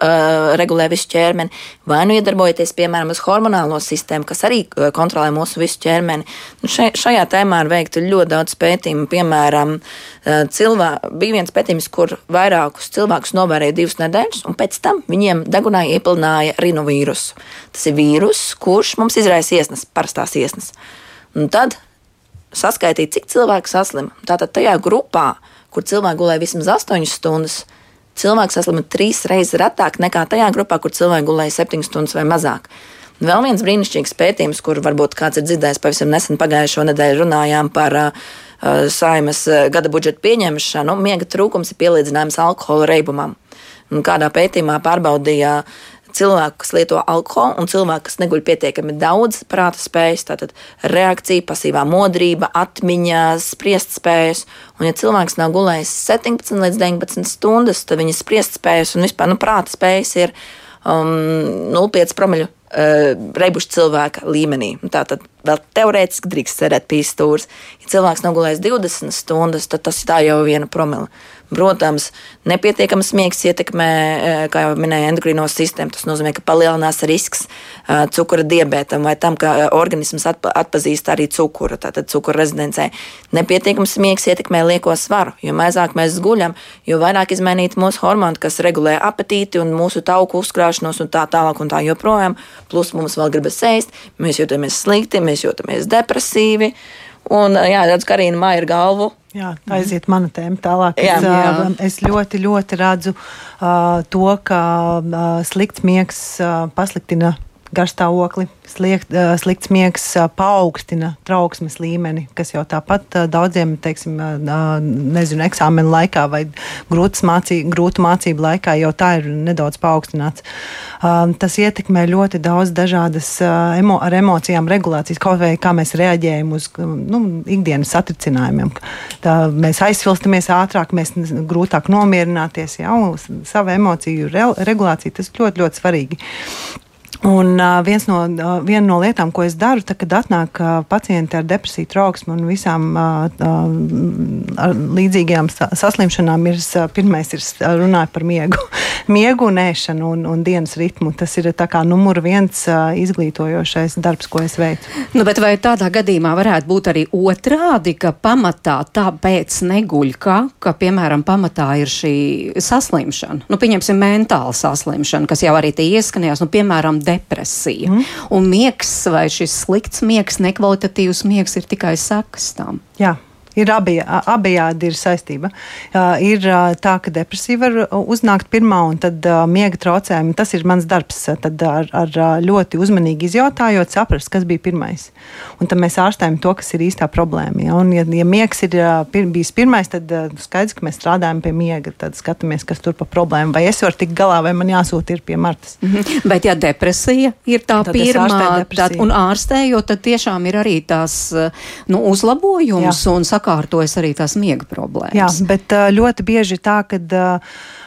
regulē visu ķermeni, vai nu iedarbojoties, piemēram, uz hormonālo sistēmu, kas arī kontrolē mūsu visu ķermeni. Nu, še, šajā tēmā ir veikta ļoti daudz pētījumu. Piemēram, cilvē, bija viens pētījums, kur vairākus cilvēkus novērēja divas nedēļas, un pēc tam viņiem degunā iepilnāja rinovīrusu. Tas ir vīrus, kurš mums izraisa iesnas, parastās iesnas. Un tad saskaitīt, cik cilvēku saslim. Tātad tajā grupā, kur cilvēki gulēja vismaz 8 stundas, cilvēks saslima trīs reizes retāk nekā tajā grupā, kur cilvēki gulēja 7 stundas vai mazāk. Vēl viens brīnišķīgs pētījums, kur varbūt kāds ir dzirdējis, pavisam nesen pagājušo nedēļu runājām par uh saimas uh, gada budžeta pieņemšanu. Miega trūkums ir pielīdzināms alkohola reibumam. Un kādā pētījumā pārbaudīja cilvēku, kas lieto alkoholu, un cilvēku, kas neguļ pietiekami daudz prāta spējas, tātad reakcija, pasīvā modrība, atmiņa, spriest spējas. Un, ja cilvēks nav gulējis 17 līdz 19 stundas, tad viņa spriest spējas un vispār nu, prāta spējas ir um, 0,5 promiļu uh, reibušu cilvēka līmenī. Tātad vēl teorētiski drīkst cerēt pīstūrs. Ja cilvēks nogulēs 20 stundas, tad tas ir jau viena promila. Protams, nepietiekams miegs ietekmē, uh, kā jau minēja, endokrino sistēmu. Tas nozīmē, ka palielinās risks uh, cukura diabetam vai tam, ka organisms atpa atpazīst arī cukuru, tātad cukura rezidencē. Nepietiekams miegs ietekmē lieko svaru. Jo mazāk mēs guļam, jo vairāk izmainīt mūsu hormonu, kas regulē apetīti un mūsu tauku uzkrāšanos un tā tālāk un tā joprojām. Plus mums vēl gribas ēst, mēs jūtamies slikti, mēs jūtamies depresīvi. Un, jā, redzu, ka arī māja ir galvu. Jā, aiziet mana tēma tālāk. Es, jā, jā. es ļoti, ļoti redzu uh, to, ka uh, slikts miegs uh, pasliktina garstāvokli, sliekt, slikts miegs paaugstina trauksmes līmeni, kas jau tāpat daudziem, teiksim, nezinu, eksāmenu laikā vai grūtu mācību laikā jau tā ir nedaudz paaugstināts. Tas ietekmē ļoti daudz dažādas emo, ar emocijām regulācijas, kaut vai kā mēs reaģējam uz nu, ikdienas satricinājumiem. Tā, mēs aizsvilstamies ātrāk, mēs grūtāk nomierināties, jau savu emociju re, regulāciju, tas ļoti, ļoti svarīgi. Un uh, viens no, uh, viena no lietām, ko es daru, tad, kad atnāk uh, pacienti ar depresiju, trauksmu un visām uh, uh, līdzīgām saslimšanām, ir uh, pirmais ir runāt par miegu, miegu un ēšanu un, un dienas ritmu. Tas ir tā kā numur viens uh, izglītojošais darbs, ko es veicu. Nu, bet vai tādā gadījumā varētu būt arī otrādi, ka pamatā tāpēc neguļ, ka, ka piemēram, pamatā ir šī saslimšana? Nu, pieņemsim, mentāla saslimšana, kas jau arī te ieskanējās, nu, piemēram, depresija. Mm. Un miegs vai šis slikts miegs, nekvalitatīvs miegs ir tikai sekas tam. Jā. Ir abi, abejādi ir saistība. Ir tā, ka depresija var uznākt pirmā, un tad miega traucējumi. Tas ir mans darbs. Tad ar, ar ļoti uzmanīgi izjautājot, saprast, kas bija pirmais. Un tad mēs ārstējam to, kas ir īstā problēma. Ja, un, ja, ja miegs ir pir, bijis pirmais, tad skaidrs, ka mēs strādājam pie miega. Tad skatāmies, kas tur pa problēmu. Vai es varu tikt galā, vai man jāsūta ir pie Martas. Mm -hmm. Bet ja depresija ir tā tad pirmā, tad, un ārstējot, tad tiešām ir arī tās nu, uzlabojums Jā. un saka, sakārtojas arī tās miega problēmas. Jā, bet ļoti bieži tā, ka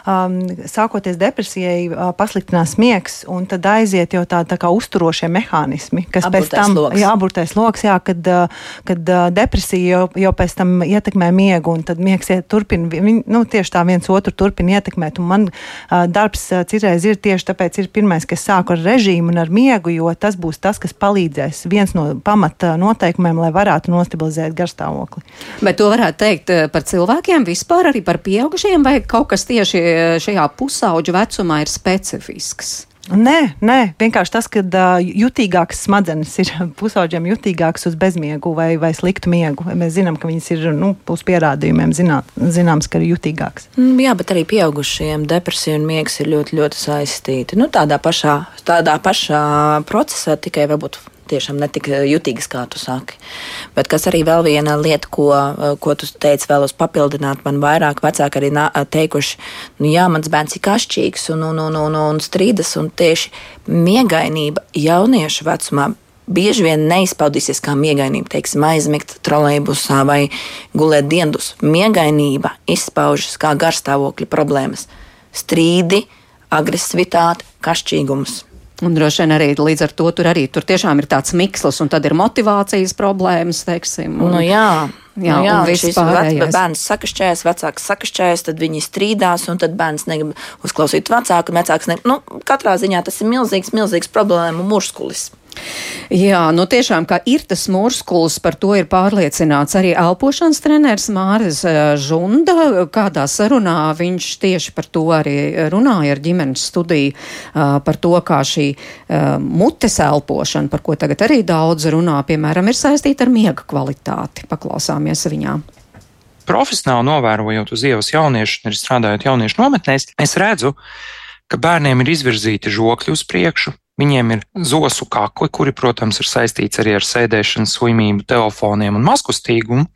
um, sākoties depresijai, uh, pasliktinās miegs, un tad aiziet jau tādi tā kā uzturošie mehānismi, kas aburtais pēc tam loks. jā, aburtais loks, jā, kad, uh, kad uh, depresija jau, jau pēc tam ietekmē miegu, un tad miegs iet, turpina, viņ, nu, tieši tā viens otru turpina ietekmēt, un man uh, darbs uh, citreiz ir tieši tāpēc ir pirmais, ka es sāku ar režīmu un ar miegu, jo tas būs tas, kas palīdzēs viens no pamata noteikumiem, lai varētu nostabilizēt garstāvokli. Bet to varētu teikt par cilvēkiem vispār, arī par pieaugušiem, vai kaut kas tieši šajā pusauģu vecumā ir specifisks? Nē, nē, vienkārši tas, ka uh, jutīgākas smadzenes ir pusauģiem jutīgākas uz bezmiegu vai, vai sliktu miegu. Mēs zinām, ka viņas ir nu, uz pierādījumiem zināt, zināms, ka ir jutīgākas. Mm, jā, bet arī pieaugušiem depresija un miegs ir ļoti, ļoti saistīti. Nu, tādā, pašā, tādā pašā procesā, tikai varbūt tiešām netik jutīgas, kā tu saki. Bet kas arī vēl viena lieta, ko, ko tu teici, vēlos papildināt, man vairāk vecāki arī teikuši, nu jā, mans bērns ir kašķīgs un, un, un, un, un strīdas, un tieši miegainība jauniešu vecumā bieži vien neizpaudīsies kā miegainība, teiksim, aizmigt trolejbusā vai gulēt diendus. Miegainība izpaužas kā garstāvokļa problēmas - strīdi, agresivitāte, kašķīgums. Un droši vien arī līdz ar to tur arī tur tiešām ir tāds mikslis, un tad ir motivācijas problēmas, teiksim. Un, nu, jā. Jā, nu, jā, šis vec, bērns sakašķējas, vecāks sakašķējas, tad viņi strīdās, un tad bērns negrib uzklausīt vecāku, vecāks negrib. Nu, katrā ziņā tas ir milzīgs, milzīgs problēmu murskulis. Jā, nu tiešām, ka ir tas murskulis, par to ir pārliecināts arī elpošanas treneris Māris eh, Žunda. Kādā sarunā viņš tieši par to arī runāja ar ģimenes studiju, eh, par to, kā šī eh, mutes elpošana, par ko tagad arī daudz runā, piemēram, ir saistīta ar miega kvalitāti. Paklausāmies viņā profesionāli novērojot uz ielas jauniešu, arī strādājot jauniešu nometnēs, es redzu, ka bērniem ir izvirzīti žokļi uz priekšu, Viņiem ir zosu kakli, kuri, protams, ir saistīts arī ar sēdēšanas slimību, telefoniem un maskustīgumu.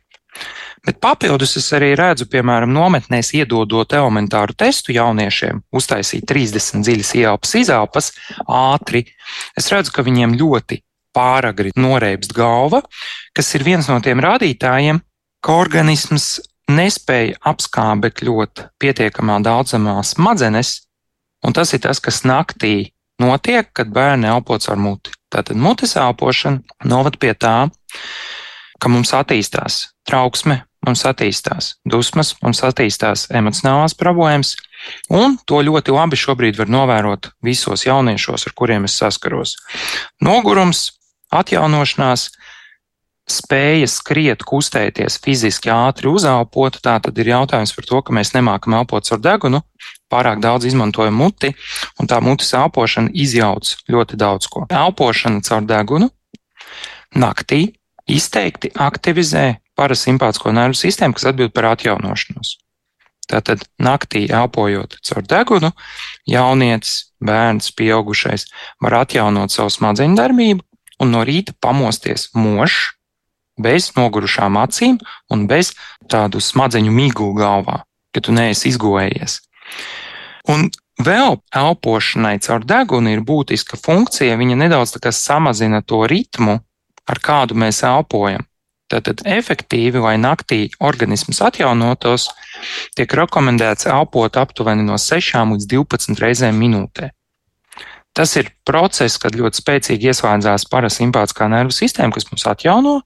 Bet papildus es arī redzu, piemēram, nometnēs iedodot elementāru testu jauniešiem, uztaisīt 30 dziļas ieelpas, izelpas ātri. Es redzu, ka viņiem ļoti pāragri noreibst galva, kas ir viens no tiem rādītājiem, ka organisms nespēja apskābekļot pietiekamā daudzumā smadzenes, un tas ir tas, kas naktī notiek, kad bērni elpo caur muti. Tātad mutes elpošana novad pie tā, ka mums attīstās trauksme, mums attīstās dusmas, mums attīstās emocionālās problēmas, un to ļoti labi šobrīd var novērot visos jauniešos, ar kuriem es saskaros. Nogurums, atjaunošanās, spēja skriet, kustēties, fiziski ātri uzelpot, tā tad ir jautājums par to, ka mēs nemākam elpot ar degunu, pārāk daudz izmantojam muti, un tā mutes elpošana izjauc ļoti daudz ko. Elpošana caur degunu naktī izteikti aktivizē parasimpātisko nervu sistēmu, kas atbild par atjaunošanos. Tātad naktī elpojot caur degunu, jaunietis, bērns, pieaugušais var atjaunot savu smadzeņu darbību un no rīta pamosties mošs, bez nogurušām acīm un bez tādu smadzeņu miglu galvā, ka tu neesi izgojējies. Un vēl elpošanai caur degunu ir būtiska funkcija. Viņa nedaudz samazina to ritmu, ar kādu mēs elpojam. Tātad efektīvi, lai naktī organisms atjaunotos, tiek rekomendēts elpot aptuveni no 6 līdz 12 reizēm minūtē. Tas ir process, kad ļoti spēcīgi ieslēdzās parasimpātiskā nervu sistēma, kas mums atjauno,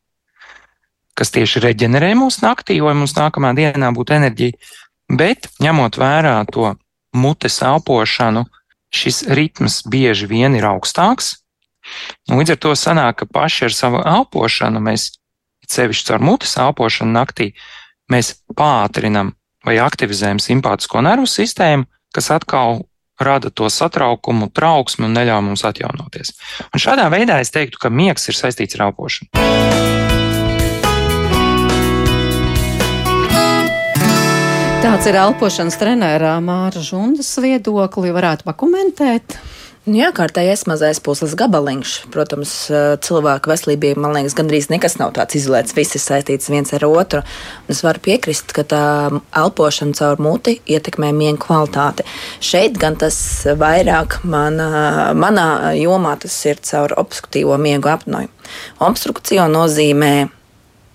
kas tieši reģenerē mūsu naktī, lai mums nākamā dienā būtu enerģija. Bet, ņemot vērā to mutes elpošanu, šis ritms bieži vien ir augstāks. Līdz ar to sanāk, ka paši ar savu elpošanu, mēs sevišķi caur mutes elpošanu naktī, mēs pātrinam vai aktivizējam simpātisko nervu sistēmu, kas atkal rada to satraukumu, trauksmi un neļauj mums atjaunoties. Un šādā veidā es teiktu, ka miegs ir saistīts ar elpošanu. Tāds ir elpošanas trenerā Māra Žundas viedokli. Varētu pakomentēt? Nu jā, kārtējais mazais puslis gabaliņš. Protams, cilvēku veselībai, man liekas, gandrīz nekas nav tāds izolēts. Viss ir saistīts viens ar otru. Un es varu piekrist, ka tā elpošana caur muti ietekmē miega kvalitāti. Šeit gan tas vairāk manā, manā jomā tas ir caur obstruktīvo miegu apnoju. Obstrukcija nozīmē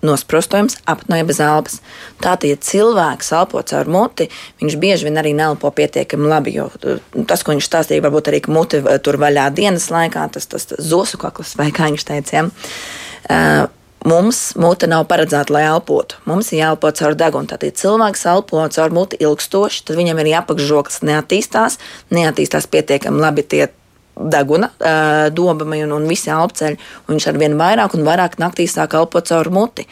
nosprostojums, apnoja bez elpas. Tātad, ja cilvēks elpo caur muti, viņš bieži vien arī nelpo pietiekami labi. Jo uh, tas, ko viņš stāstīja, varbūt arī muti uh, tur vaļā dienas laikā, tas, tas, zosu kakls vai kā viņš teica. Ja? Uh, mums mute nav paredzēta, lai elpotu. Mums ir jāelpo caur degunu. Tad, ja cilvēks elpo caur muti ilgstoši, tad viņam ir jāpakšķis neattīstās, neattīstās pietiekami labi tie deguna, dobami un, un visi elpceļi. Un viņš ar vien vairāk un vairāk naktī sāk elpot caur muti.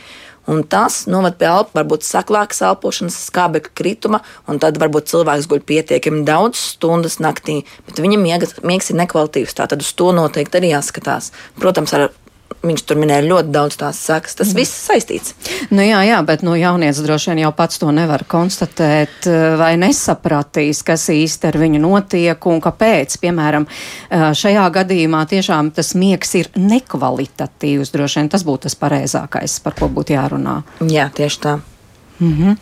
Un tas noved pie elpa, varbūt saklākas elpošanas, skābekļa krituma, un tad varbūt cilvēks guļ pietiekami daudz stundas naktī, bet viņa miegas, miegs ir nekvalitīvs. Tad uz to noteikti arī jāskatās. Protams, ar viņš tur minēja ļoti daudz tās sakas. Tas mm. viss saistīts. Nu jā, jā, bet nu, jaunietis droši vien jau pats to nevar konstatēt vai nesapratīs, kas īsti ar viņu notiek un kāpēc. Piemēram, šajā gadījumā tiešām tas miegs ir nekvalitatīvs. Droši vien tas būtu tas pareizākais, par ko būtu jārunā. Jā, tieši tā. Mm -hmm.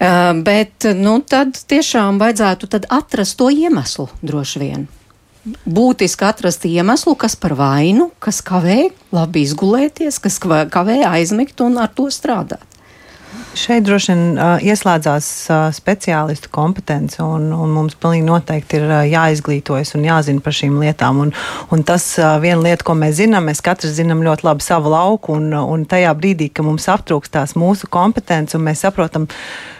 uh, bet nu, tad tiešām vajadzētu tad atrast to iemeslu droši vien. Būtiski atrast iemeslu, kas par vainu, kas kavē labi izgulēties, kas kavē aizmigt un ar to strādāt. Šeit droši vien uh, ieslēdzās uh, speciālistu kompetence, un, un mums pilnīgi noteikti ir uh, jāizglītojas un jāzina par šīm lietām. Un, un tas viena lieta, ko mēs zinām, mēs katrs zinām ļoti labi savu lauku, un, un tajā brīdī, kad mums aptrūkstās mūsu kompetence, un mēs saprotam, uh,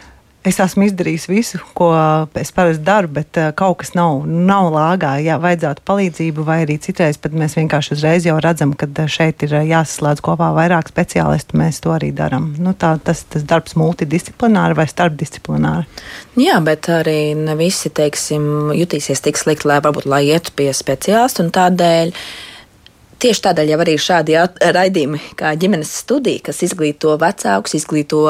es esmu izdarījis visu, ko es parasti daru, bet uh, kaut kas nav, nav lāgā. Jā, vajadzētu palīdzību, vai arī citreiz pat mēs vienkārši uzreiz jau redzam, ka eh, šeit ir eh, jāsaslēdz kopā vairāk speciālistu. Mēs to arī darām. Nu, tā, tas, tas darbs multidisciplināri vai starpdisciplināri. Jā, bet arī ne visi teiksim, jutīsies tik slikti, lai varbūt lai ietu pie speciālistu un tādēļ. Tieši tādēļ jau arī šādi raidījumi, kā ģimenes studija, kas izglīto vecākus, izglīto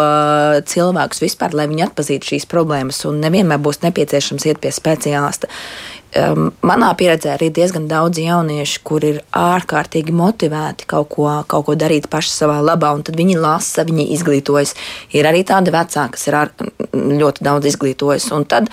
cilvēkus vispār, lai viņi atpazītu šīs problēmas, un nevienmēr būs nepieciešams iet pie speciālista. Um, manā pieredzē arī diezgan daudz jauniešu, kur ir ārkārtīgi motivēti kaut ko, kaut ko darīt paši savā labā, un tad viņi lasa, viņi izglītojas. Ir arī tādi vecāki, kas ir ar, ļoti daudz izglītojušies. Un tad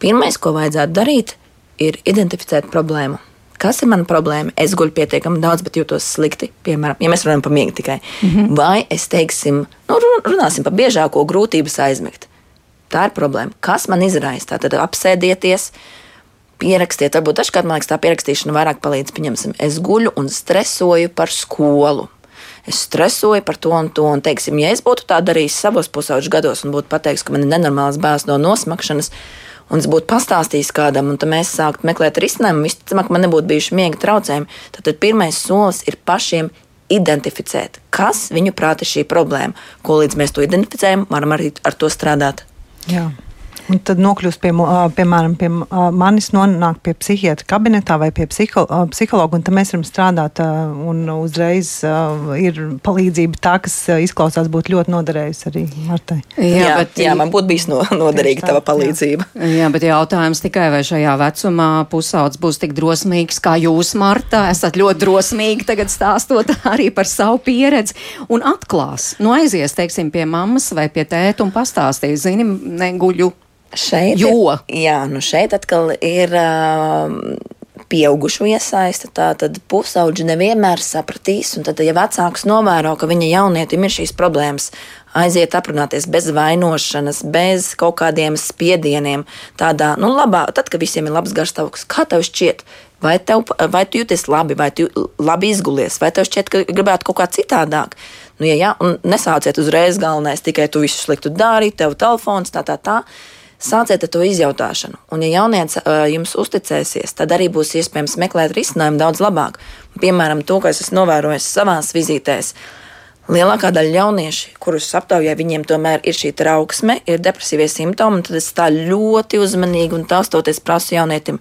pirmais, ko vajadzētu darīt, ir identificēt problēmu Kas ir mana problēma? Es guļu pietiekami daudz, bet jūtos slikti. Piemēram, ja mēs runājam par miegu tikai. Mm -hmm. Vai es teiksim, nu, runāsim par biežāko grūtības aizmigt. Tā ir problēma. Kas man izraisa? Tad apsēdieties, pierakstiet. Varbūt dažkārt man liekas, tā pierakstīšana vairāk palīdz. Pieņemsim, es guļu un stresoju par skolu. Es stresoju par to un to. Un, teiksim, ja es būtu tā darījis savos pusauģu gados un būtu pateicis, ka man ir nenormāls bērns no nosmakšanas, un es būtu pastāstījis kādam, un mēs sāktu meklēt risinājumu, visticamāk, man nebūtu bijuši miega traucējumi. Tad pirmais solis ir pašiem identificēt, kas viņu prāti ir šī problēma. Ko līdz mēs to identificējam, varam arī ar to strādāt. Jā. Un tad nokļūst pie, piemēram, pie manis, nonāk pie psihiatra kabinetā vai pie psiho, psihologa, un tad mēs varam strādāt, un uzreiz ir palīdzība tā, kas izklausās būt ļoti noderējusi arī Martai. Jā, jā, bet, jā man būtu bijis no, noderīga tava palīdzība. Jā. jā, bet jautājums tikai, vai šajā vecumā pusauds būs tik drosmīgs kā jūs, Marta. Esat ļoti drosmīgi tagad stāstot arī par savu pieredzi un atklās. Nu, aizies, teiksim, pie mammas vai pie tēta un pastāstīs, zini, neguļu Šeit, jo. Jā, nu šeit atkal ir. Uh, pieaugušu iesaista. Tātad pusauģi nevienmēr sapratīs, tad, ja vecāks novēro, ka viņa jaunietim ir šīs problēmas, aiziet aprunāties bez vainošanas, bez kaut kādiem spiedieniem, tādā, nu, labā, tad, kad visiem ir labs garstāvoklis, kā tev šķiet? Vai, tev, vai tu jūties labi, vai tu labi izgulies, vai tev šķiet, ka gribētu kaut kā citādāk? Nu, ja jā, un nesāciet uzreiz galvenais, tikai tu visu sliktu dari, tev telefons, tā, tā, tā. tā Sāciet ar to izjautāšanu, un, ja jaunieci uh, jums uzticēsies, tad arī būs iespējams meklēt risinājumu daudz labāk. Piemēram, to, ko es esmu novērojis savās vizītēs. Lielākā daļa jauniešu, kurus aptaujāju, viņiem tomēr ir šī trauksme, ir depresīvie simptomi, tad es tā ļoti uzmanīgi un taustoties prasu jaunietim,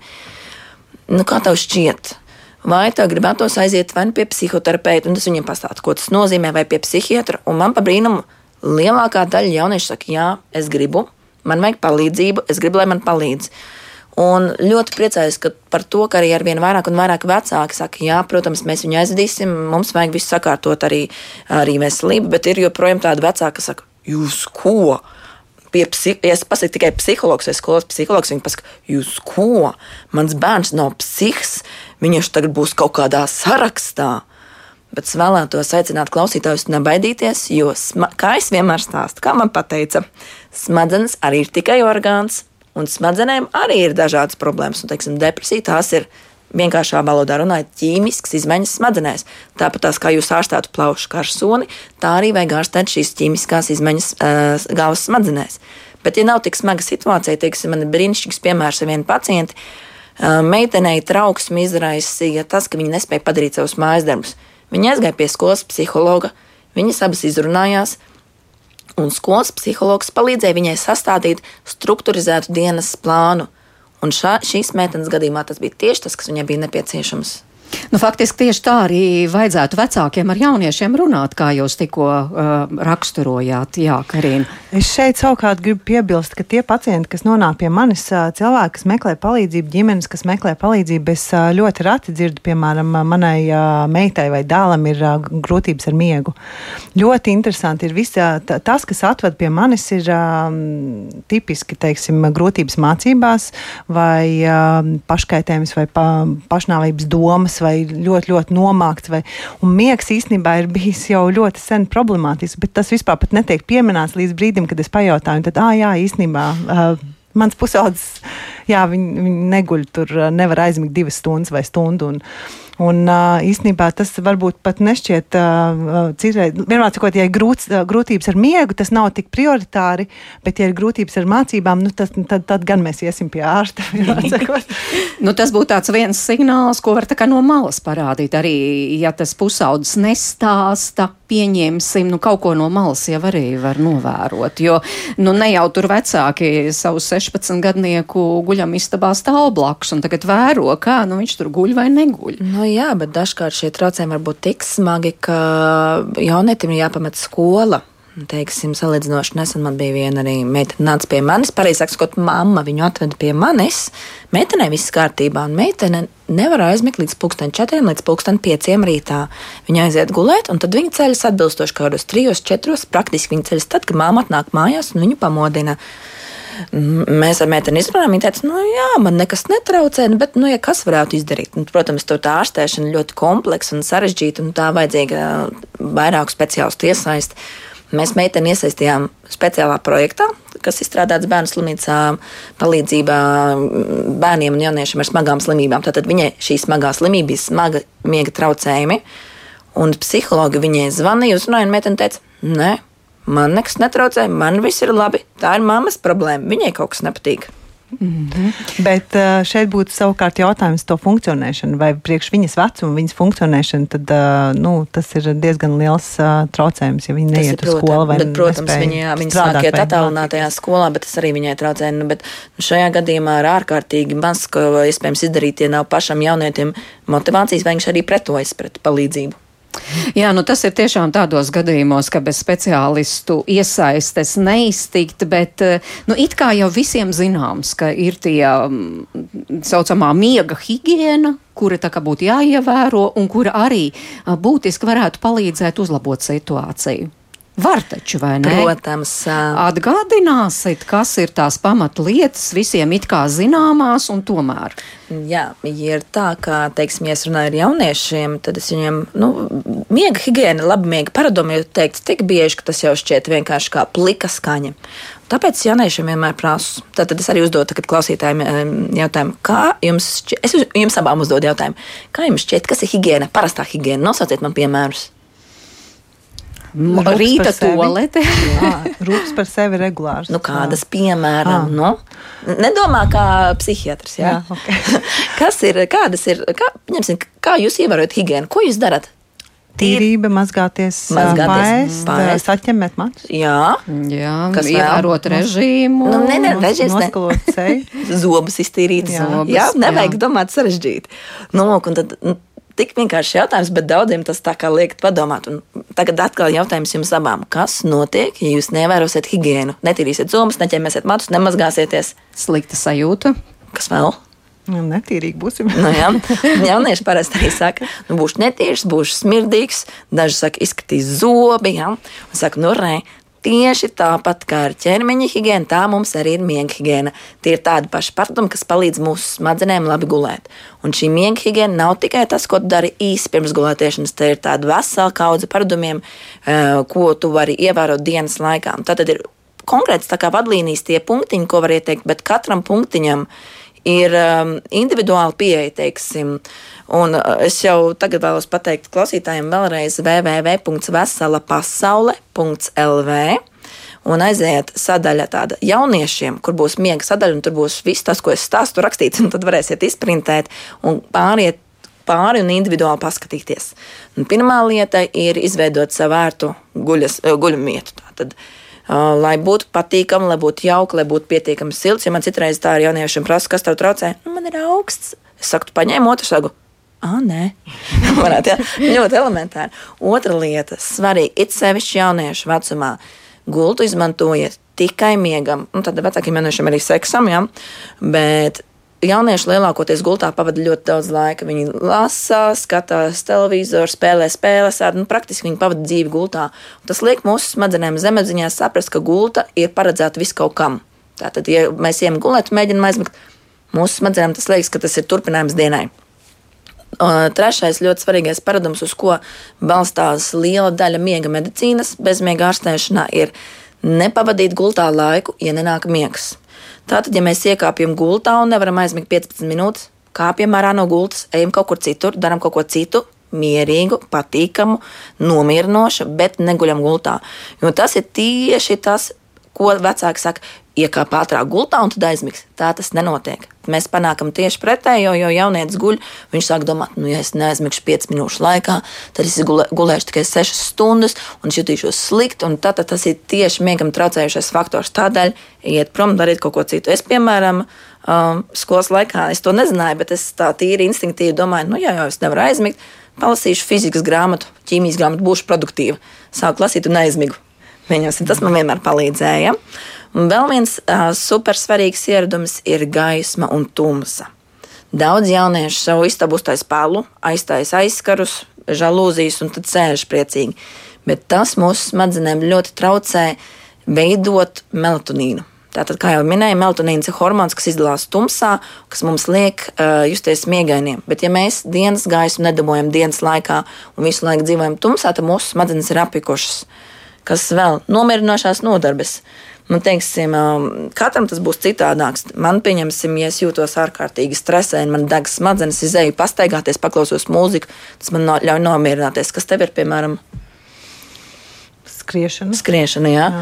nu, kā tev šķiet? Vai tev gribētos aiziet vai nu pie psihoterapeita, un tas viņam pastāsta, ko tas nozīmē, vai pie psihiatra, un man pa brīnumu lielākā daļa jauniešu saka, jā, es gribu, man vajag palīdzību, es gribu, lai man palīdz. Un ļoti priecājos par to, ka arī ar vien vairāk un vairāk vecāki saka, jā, protams, mēs viņu aizvedīsim, mums vajag visu sakārtot arī, arī veselību, bet ir joprojām tādi vecāki, kas saka, jūs ko? Pie psi, ja es pasaku tikai psihologs vai skolas psihologs, viņi pasaka, jūs ko? Mans bērns nav psihs, viņš tagad būs kaut kādā sarakstā. Bet es vēlētos aicināt klausītājus nebaidīties, jo, kā es vienmēr stāstu, kā man teica, smadzenes arī ir tikai orgāns, un smadzenēm arī ir dažādas problēmas. Un, teiksim, depresija tās ir vienkāršā valodā runājot, ķīmiskas izmaiņas smadzenēs. Tāpat tās, kā jūs ārstētu plaušu karsoni, tā arī vajag ārstēt šīs ķīmiskās izmaiņas uh, galvas smadzenēs. Bet, ja nav tik smaga situācija, teiksim, man ir brīnišķīgs piemērs ar vienu pacientu, uh, meitenei trauksmi izraisīja tas, ka viņa nespēja padarīt savus mājas darbus. Viņa aizgāja pie skolas psihologa, viņas abas izrunājās, un skolas psihologs palīdzēja viņai sastādīt struktūrizētu dienas plānu. Un šā, šīs meitenes gadījumā tas bija tieši tas, kas viņai bija nepieciešams. Nu, faktiski tieši tā arī vajadzētu vecākiem ar jauniešiem runāt, kā jūs tikko uh, raksturojāt. Jā, Karina. Es šeit savukārt gribu piebilst, ka tie pacienti, kas nonāk pie manis, cilvēki, kas meklē palīdzību, ģimenes, kas meklē palīdzību, es ļoti rati dzirdu, piemēram, manai meitai vai dēlam ir grūtības ar miegu. Ļoti interesanti ir visa, tas, kas atved pie manis, ir um, tipiski, teiksim, grūtības mācībās vai um, paškaitējums vai pa, pašnāvības domas vai ļoti, ļoti nomākts. Vai, un miegs īstenībā ir bijis jau ļoti sen problemātisks, bet tas vispār netiek pieminēts līdz brīdim, kad es pajautāju. Tad, ah, jā, īstenībā. Uh, Mans pusaudzis, jā, viņi, viņi neguļ tur, nevar aizmigt divas stundas vai stundu. Un, Un īstenībā tas varbūt pat nešķiet citreiz. Vienmēr sakot, ja ir grūts, grūtības ar miegu, tas nav tik prioritāri, bet, ja ir grūtības ar mācībām, nu, tas, tad, tad gan mēs iesim pie ārsta. nu, tas būtu tāds viens signāls, ko var no malas parādīt. Arī, ja tas pusaudzis nestāsta, pieņemsim, nu, kaut ko no malas jau arī var novērot. Jo nu, ne jau tur vecāki savu 16 gadnieku guļam istabā stāv blakus un tagad vēro, kā nu, viņš tur guļ vai neguļ. Nu, jā, bet dažkārt šie traucējumi var būt tik smagi, ka jaunietim ir jāpamet skola. Teiksim, salīdzinoši nesen man bija viena arī meitene, nāca pie manis. Pareizi sakot, mamma viņu atveda pie manis. Meitenei viss kārtībā, un meitene nevar aizmigt līdz pusdien četriem, līdz pusdien pieciem rītā. Viņa aiziet gulēt, un tad viņa ceļas atbilstoši kādos trijos, četros. Praktiski viņa ceļas tad, kad mamma atnāk mājās un viņu pamodina. Mēs ar meiteni izrunājām, viņa teica, nu jā, man nekas netraucē, nu, bet, nu, ja kas varētu izdarīt? Un, protams, tur tā ārstēšana ļoti kompleksa un sarežģīta, un tā vajadzīga vairāku speciālistu iesaist. Mēs meiteni iesaistījām speciālā projektā, kas izstrādāts bērnu slimnīcā, palīdzībā bērniem un jauniešiem ar smagām slimībām. Tātad viņai šī smagā slimība bija smaga miega traucējumi. Un psihologi viņai zvanīja, uzrunāja, un meitene teica, nē, Man nekas netraucē, man viss ir labi. Tā ir mammas problēma. Viņai kaut kas nepatīk. Mm -hmm. Bet uh, šeit būtu savukārt jautājums par funkcionēšanu, vai priekš viņas vecuma, viņas funkcionēšana, tad uh, nu, tas ir diezgan liels uh, traucējums, ja viņi neiet uz skolu. Bet, protams, viņa, viņa sāk iet attālinātajā skolā, bet tas arī viņai traucē. Nu, bet šajā gadījumā ir ārkārtīgi maz, ko iespējams izdarīt, ja nav pašam jaunietim motivācijas, vai viņš arī pretojas pret palīdzību. Jā, nu tas ir tiešām tādos gadījumos, ka bez speciālistu iesaistes neiztikt, bet eh, nu, it kā jau visiem zināms, ka ir tie mm, saucamā miega higiena, kura tā kā būtu jāievēro un kura arī būtiski varētu palīdzēt uzlabot situāciju. Var taču, vai ne? Protams. Atgādināsit, kas ir tās pamatlietas, visiem it kā zināmās, un tomēr. Jā, ja ir tā, ka, teiksim, ja es runāju ar jauniešiem, tad es viņiem, nu, miega higiēna, labi miega paradumi ir teikts tik bieži, ka tas jau šķiet vienkārši kā plika skaņa. Tāpēc jauniešiem vienmēr prasu. Tad es arī uzdodu klausītājiem jautājumu, kā jums šķiet, es jums abām uzdodu jautājumu, kā jums šķiet, kas ir higiēna, parastā higiēna? Nosauciet man piemērus. Rīta tolete. Rūpes par sevi regulārs. Nu, kādas, piemēram, nu, nedomā kā psihiatrs. Jā? Jā, okay. Kas ir, kādas ir, kā, ņemsim, kā jūs ievērojat higienu? Ko jūs darat? Tīrība, mazgāties, mazgāties paēst, saķemēt matus. Jā, jā kas ievērot režīmu. Nu, ne, ne, režīms ne. Zobus iztīrīt. Jā, Zobus, jā nevajag jā. domāt sarežģīti. Nu, un tad, nu, tik vienkāršs jautājums, bet daudziem tas tā kā liek padomāt. Un tagad atkal jautājums jums abām. Kas notiek, ja jūs nevērosit higiēnu? Netīrīsiet zomus, neķemēsiet matus, nemazgāsieties. Slikta sajūta. Kas vēl? Nu, netīrīgi būsim. nu, jā, jaunieši parasti arī saka, nu, būšu netīrs, būšu smirdīgs. Daži saka, izskatīs zobi. Ja? Un saka, nu, re, Tieši tāpat kā ar ķermeņa higiēnu, tā mums arī ir miega higiēna. Tie ir tādi paši paradumi, kas palīdz mūsu smadzenēm labi gulēt. Un šī miega higiēna nav tikai tas, ko tu dari īsi pirms gulētiešanas. Te ir tāda vesela kaudze paradumiem, eh, ko tu vari ievērot dienas laikā. Tad ir konkrēts vadlīnijas tie punktiņi, ko var ieteikt, bet katram punktiņam ir um, individuāli pieeja, teiksim. Un uh, es jau tagad vēlos pateikt klausītājiem vēlreiz www.veselapasaule.lv un aiziet sadaļa tāda jauniešiem, kur būs miega sadaļa, un tur būs viss tas, ko es stāstu rakstīts, un tad varēsiet izprintēt un pāriet pāri un individuāli paskatīties. Un pirmā lieta ir izveidot savu vērtu guļas, guļamietu. Tātad, uh, lai būtu patīkami, lai būtu jauki, lai būtu pietiekami silts. Ja man citreiz tā ir jauniešiem prasa, kas tev traucē, nu, man ir augsts. Es saku, paņēmu otru sagu. Ah, nē, varētu, jā, ļoti elementāri. Otra lieta, svarīga, it sevišķi jauniešu vecumā, gultu izmantojiet tikai miegam, un tad vecākiem jauniešiem arī seksam, ja? bet jaunieši lielākoties gultā pavada ļoti daudz laika. Viņi lasa, skatās televizoru, spēlē spēles, ar, nu, praktiski viņi pavada dzīvi gultā. Un tas liek mūsu smadzenēm zemapziņā saprast, ka gulta ir paredzēta viskaut kam. Tātad, ja mēs ejam gulēt, mēģinām aizmigt, mūsu smadzenēm tas liekas, ka tas ir turpinājums dienai. Trešais ļoti svarīgais paradums, uz ko balstās liela daļa miega medicīnas, bezmiega ārstēšanā, ir nepavadīt gultā laiku, ja nenāk miegs. Tātad, ja mēs iekāpjam gultā un nevaram aizmigt 15 minūtes, kāpjam ārā no gultas, ejam kaut kur citur, darām kaut ko citu, mierīgu, patīkamu, nomierinošu, bet neguļam gultā. Jo tas ir tieši tas, ko vecāki saka, iekāp ātrāk gultā un tad aizmigs. Tā tas nenotiek. Mēs panākam tieši pretējo, jo jaunietis guļ. Viņš sāk domāt, nu, ja es neaizmigšu 5 minūšu laikā, tad es gulē, gulēšu tikai 6 stundas un jutīšos slikti. Un tad, tad tas ir tieši miegam traucējušais faktors. Tādēļ iet prom, darīt kaut ko citu. Es, piemēram, um, skolas laikā es to nezināju, bet es tā tīri instinktīvi domāju, nu, jā, jau es nevaru aizmigt. Palasīšu fizikas grāmatu, ķīmijas grāmatu, būšu produktīva. Sāku lasīt un aizmigu. Viņos, tas man vienmēr palīdzēja. Un vēl viens uh, supersvarīgs ieradums ir gaisma un tumsa. Daudz jauniešu savu istabu uztais palu, aiztais aizskarus, žalūzijas un tad sēž priecīgi. Bet tas mūsu smadzenēm ļoti traucē veidot melatonīnu. Tātad, kā jau minēju, melatonīns ir hormons, kas izdalās tumsā, kas mums liek uh, justies miegainiem. Bet, ja mēs dienas gaismu nedabūjam dienas laikā un visu laiku dzīvojam tumsā, tad mūsu smadzenes ir apikušas. Uh, kas vēl nomierinošās nodarbes. Nu, teiksim, katram tas būs citādāks. Man, pieņemsim, ja es jūtos ārkārtīgi stresēni, man degs smadzenes, izēju pastaigāties, paklausos mūziku, tas man ļauj nomierināties. Kas tev ir, piemēram, Skriešana. Skriešana, jā. jā.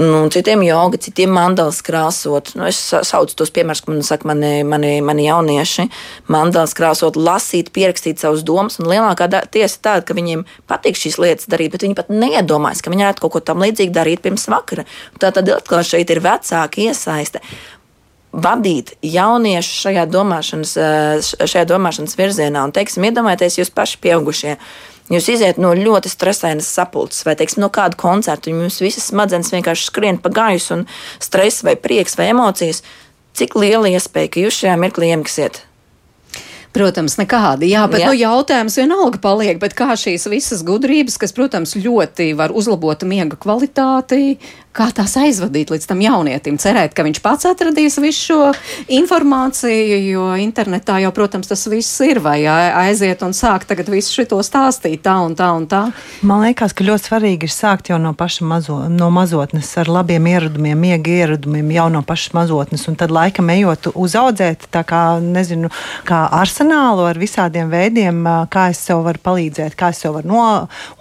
Nu, citiem joga, citiem mandalas krāsot. Nu, es saucu tos piemērus, ko man saka mani, mani, mani jaunieši. Mandalas krāsot, lasīt, pierakstīt savus domas. Un lielākā tiesa tāda, ka viņiem patīk šīs lietas darīt, bet viņi pat neiedomājas, ka viņi varētu kaut ko tam līdzīgu darīt pirms vakara. Tā tad atkal šeit ir vecāka iesaiste vadīt jauniešus šajā domāšanas, šajā domāšanas virzienā. Un, teiksim, iedomājieties, jūs paši pieaugušie. Jūs iziet no ļoti stresainas sapulces vai teiksim, no kāda koncerta, un jums visas smadzenes vienkārši skrien pa gaisu, un stress, vai prieks, vai emocijas. Cik liela iespēja, ka jūs šajā mirklī iemigsiet? Protams, nekāda. Jā, bet jā. Nu, jautājums vienalga paliek, kā šīs visas gudrības, kas, protams, ļoti var uzlabot miega kvalitāti, kā tās aizvadīt līdz tam jaunietim. Cerēt, ka viņš pats atradīs visu šo informāciju, jo internetā jau, protams, tas viss ir, vai aiziet un sākt tagad visu šo stāstīt tā un tā un tā. Man liekas, ka ļoti svarīgi ir sākt jau no paša mazo, no mazotnes ar labiem ieradumiem, miega ieradumiem jau no pašas mazotnes, un tad laikam ejot uzaudzēt tā kā, nezinu, kā arsenālu ar visādiem veidiem, kā es sev varu palīdzēt, kā es sev varu no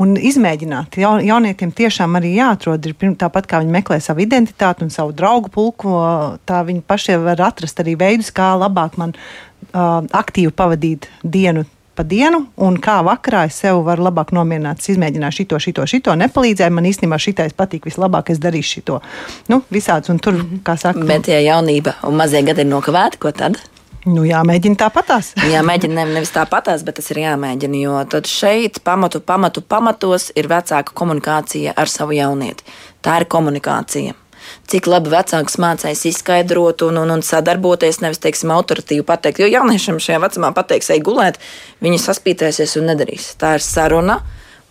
un izmēģināt. Ja, jaunietiem tiešām arī jāatrod, ir pirm, tāpat kā viņi meklē savu identitāti un savu draugu pulku, tā viņi pašiem var atrast arī veidus, kā labāk man uh, aktīvi pavadīt dienu pa dienu, un kā vakarā es sev varu labāk nomierināt. Es izmēģināju šito, šito, šito, nepalīdzēja. Man īstenībā šitais patīk vislabāk, es darīšu šito. Nu, visāds, un tur, kā saka, bet ja jaunība un mazie gadi ir nokavēti, ko tad? Nu, jāmēģina tāpatās. jāmēģina ne, nevis tāpatās, bet tas ir jāmēģina. Jo tad šeit pamatu, pamatu, pamatos ir vecāka komunikācija ar savu jaunieti. Tā ir komunikācija. Cik labi vecāks mācīs izskaidrot un, un, un sadarboties, nevis, teiksim, autoritīvi pateikt. Jo jauniešiem šajā vecumā pateiks, ej gulēt, viņi saspītēsies un nedarīs. Tā ir saruna.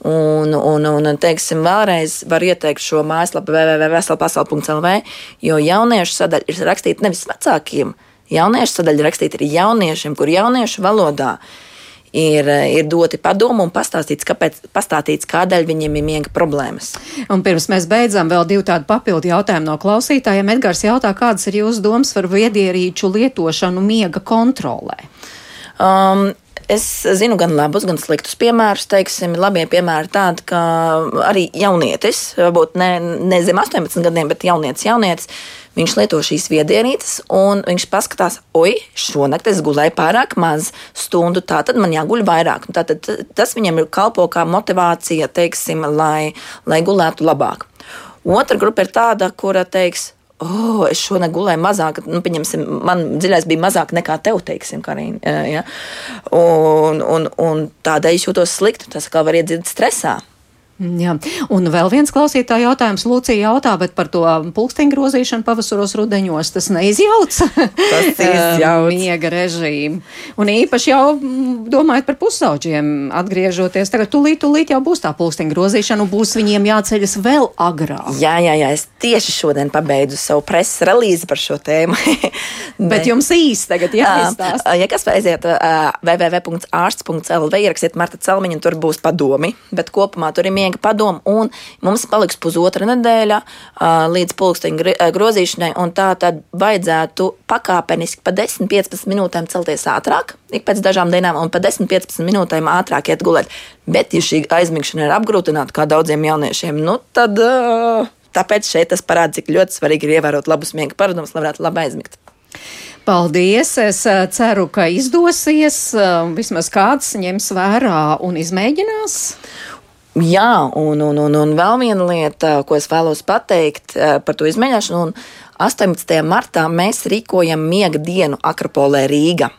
Un, un, un teiksim, vēlreiz var ieteikt šo mājaslapu www.veselpasaule.lv, jo jauniešu sadaļa ir rakstīta nevis vecākiem, Jauniešu sadaļa rakstīta ir jauniešiem, kur jauniešu valodā ir, ir doti padomu un pastāstīts, kāpēc, pastāstīts, kādēļ viņiem ir miega problēmas. Un pirms mēs beidzam, vēl divi tādi papildu jautājumi no klausītājiem. Edgars jautā, kādas ir jūsu domas par viedierīču lietošanu miega kontrolē? Um, Es zinu gan labus, gan sliktus piemērus. Teiksim, labie piemēri tādi, ka arī jaunietis, varbūt ne, ne zem 18 gadiem, bet jaunietis, jaunietis Viņš lieto šīs viedierīces, un viņš paskatās, oi, šonakt es gulēju pārāk maz stundu, tā tad man jāguļ vairāk. Tātad tas viņam ir kalpo kā motivācija, teiksim, lai, lai gulētu labāk. Otra grupa ir tāda, kura teiks, oh, es šodien gulēju mazāk, nu, man dziļais bija mazāk nekā tev, teiksim, Karina. Ja? Un, un, un tādēļ es jūtos slikti. Tas kā var iedzīt stresā. Jā, un vēl viens klausītāja jautājums. Lūcija jautā, bet par to pulksteņu grozīšanu pavasaros rudeņos tas neizjauc. Tas izjauc. miega režīmu. Un īpaši jau domājot par pusauģiem, atgriežoties, tagad tūlīt, tūlīt jau būs tā pulksteņu grozīšana, un būs viņiem jāceļas vēl agrāk. Jā, jā, jā, es tieši šodien pabeidzu savu preses relīzi par šo tēmu. bet jums īsti tagad jāizstāst. Ja kas aiziet www.ārsts.lv, ierakstiet Marta Celmiņu, un tur būs padomi, bet kopumā tur ir miega sniega padomu, un mums paliks pusotra nedēļa līdz pulksteņa grozīšanai, un tā tad vajadzētu pakāpeniski pa 10-15 minūtēm celties ātrāk, ik pēc dažām dienām, un pa 10-15 minūtēm ātrāk iet gulēt. Bet, ja šī aizmigšana ir apgrūtināta kā daudziem jauniešiem, nu tad tāpēc šeit tas parāda, cik ļoti svarīgi ir ievērot labus miega paradumus, lai varētu labi aizmigt. Paldies! Es ceru, ka izdosies. Vismaz kāds ņems vērā un izmēģinās. Jā, un, un, un, un vēl viena lieta, ko es vēlos pateikt eh, par to izmēģināšanu. 18. martā mēs rīkojam miega dienu Akropolē Rīgā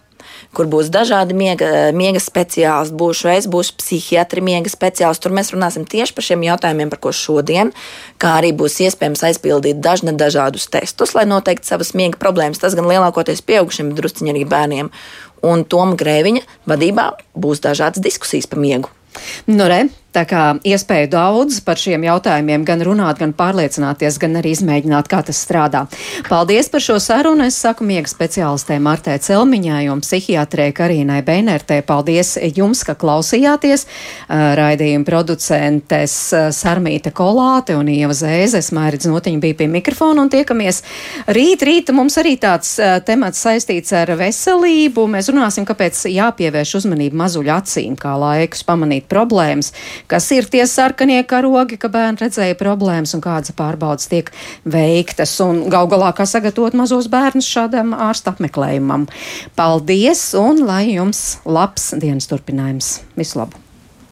kur būs dažādi miega, miega speciālisti. Būšu es, būšu psihiatri, miega speciālisti. Tur mēs runāsim tieši par šiem jautājumiem, par ko šodien, kā arī būs iespējams aizpildīt dažne dažādus testus, lai noteikti savas miega problēmas. Tas gan lielākoties pieaugušiem, bet drusciņi arī bērniem. Un Toma Grēviņa vadībā būs dažādas diskusijas par miegu. Nu, re, Tā kā iespēju daudz par šiem jautājumiem gan runāt, gan pārliecināties, gan arī izmēģināt, kā tas strādā. Paldies par šo sarunu. Es saku miega speciālistē Martē Celmiņai un psihiatrē Karīnai Beinertē. Paldies jums, ka klausījāties. Raidījuma producentes Sarmīta Kolāte un Ieva Zēzes, Mairidz Notiņa bija pie mikrofona un tiekamies rīt. Rīt mums arī tāds temats saistīts ar veselību. Mēs runāsim, kāpēc jāpievērš uzmanību mazuļu acīm, kā laikus pamanīt problēmas kas ir tie sarkanie karogi, ka bērni redzēja problēmas un kādas pārbaudas tiek veiktas un gal galā kā sagatavot mazos bērnus šādam ārsta apmeklējumam. Paldies un lai jums labs dienas turpinājums. Visu labu!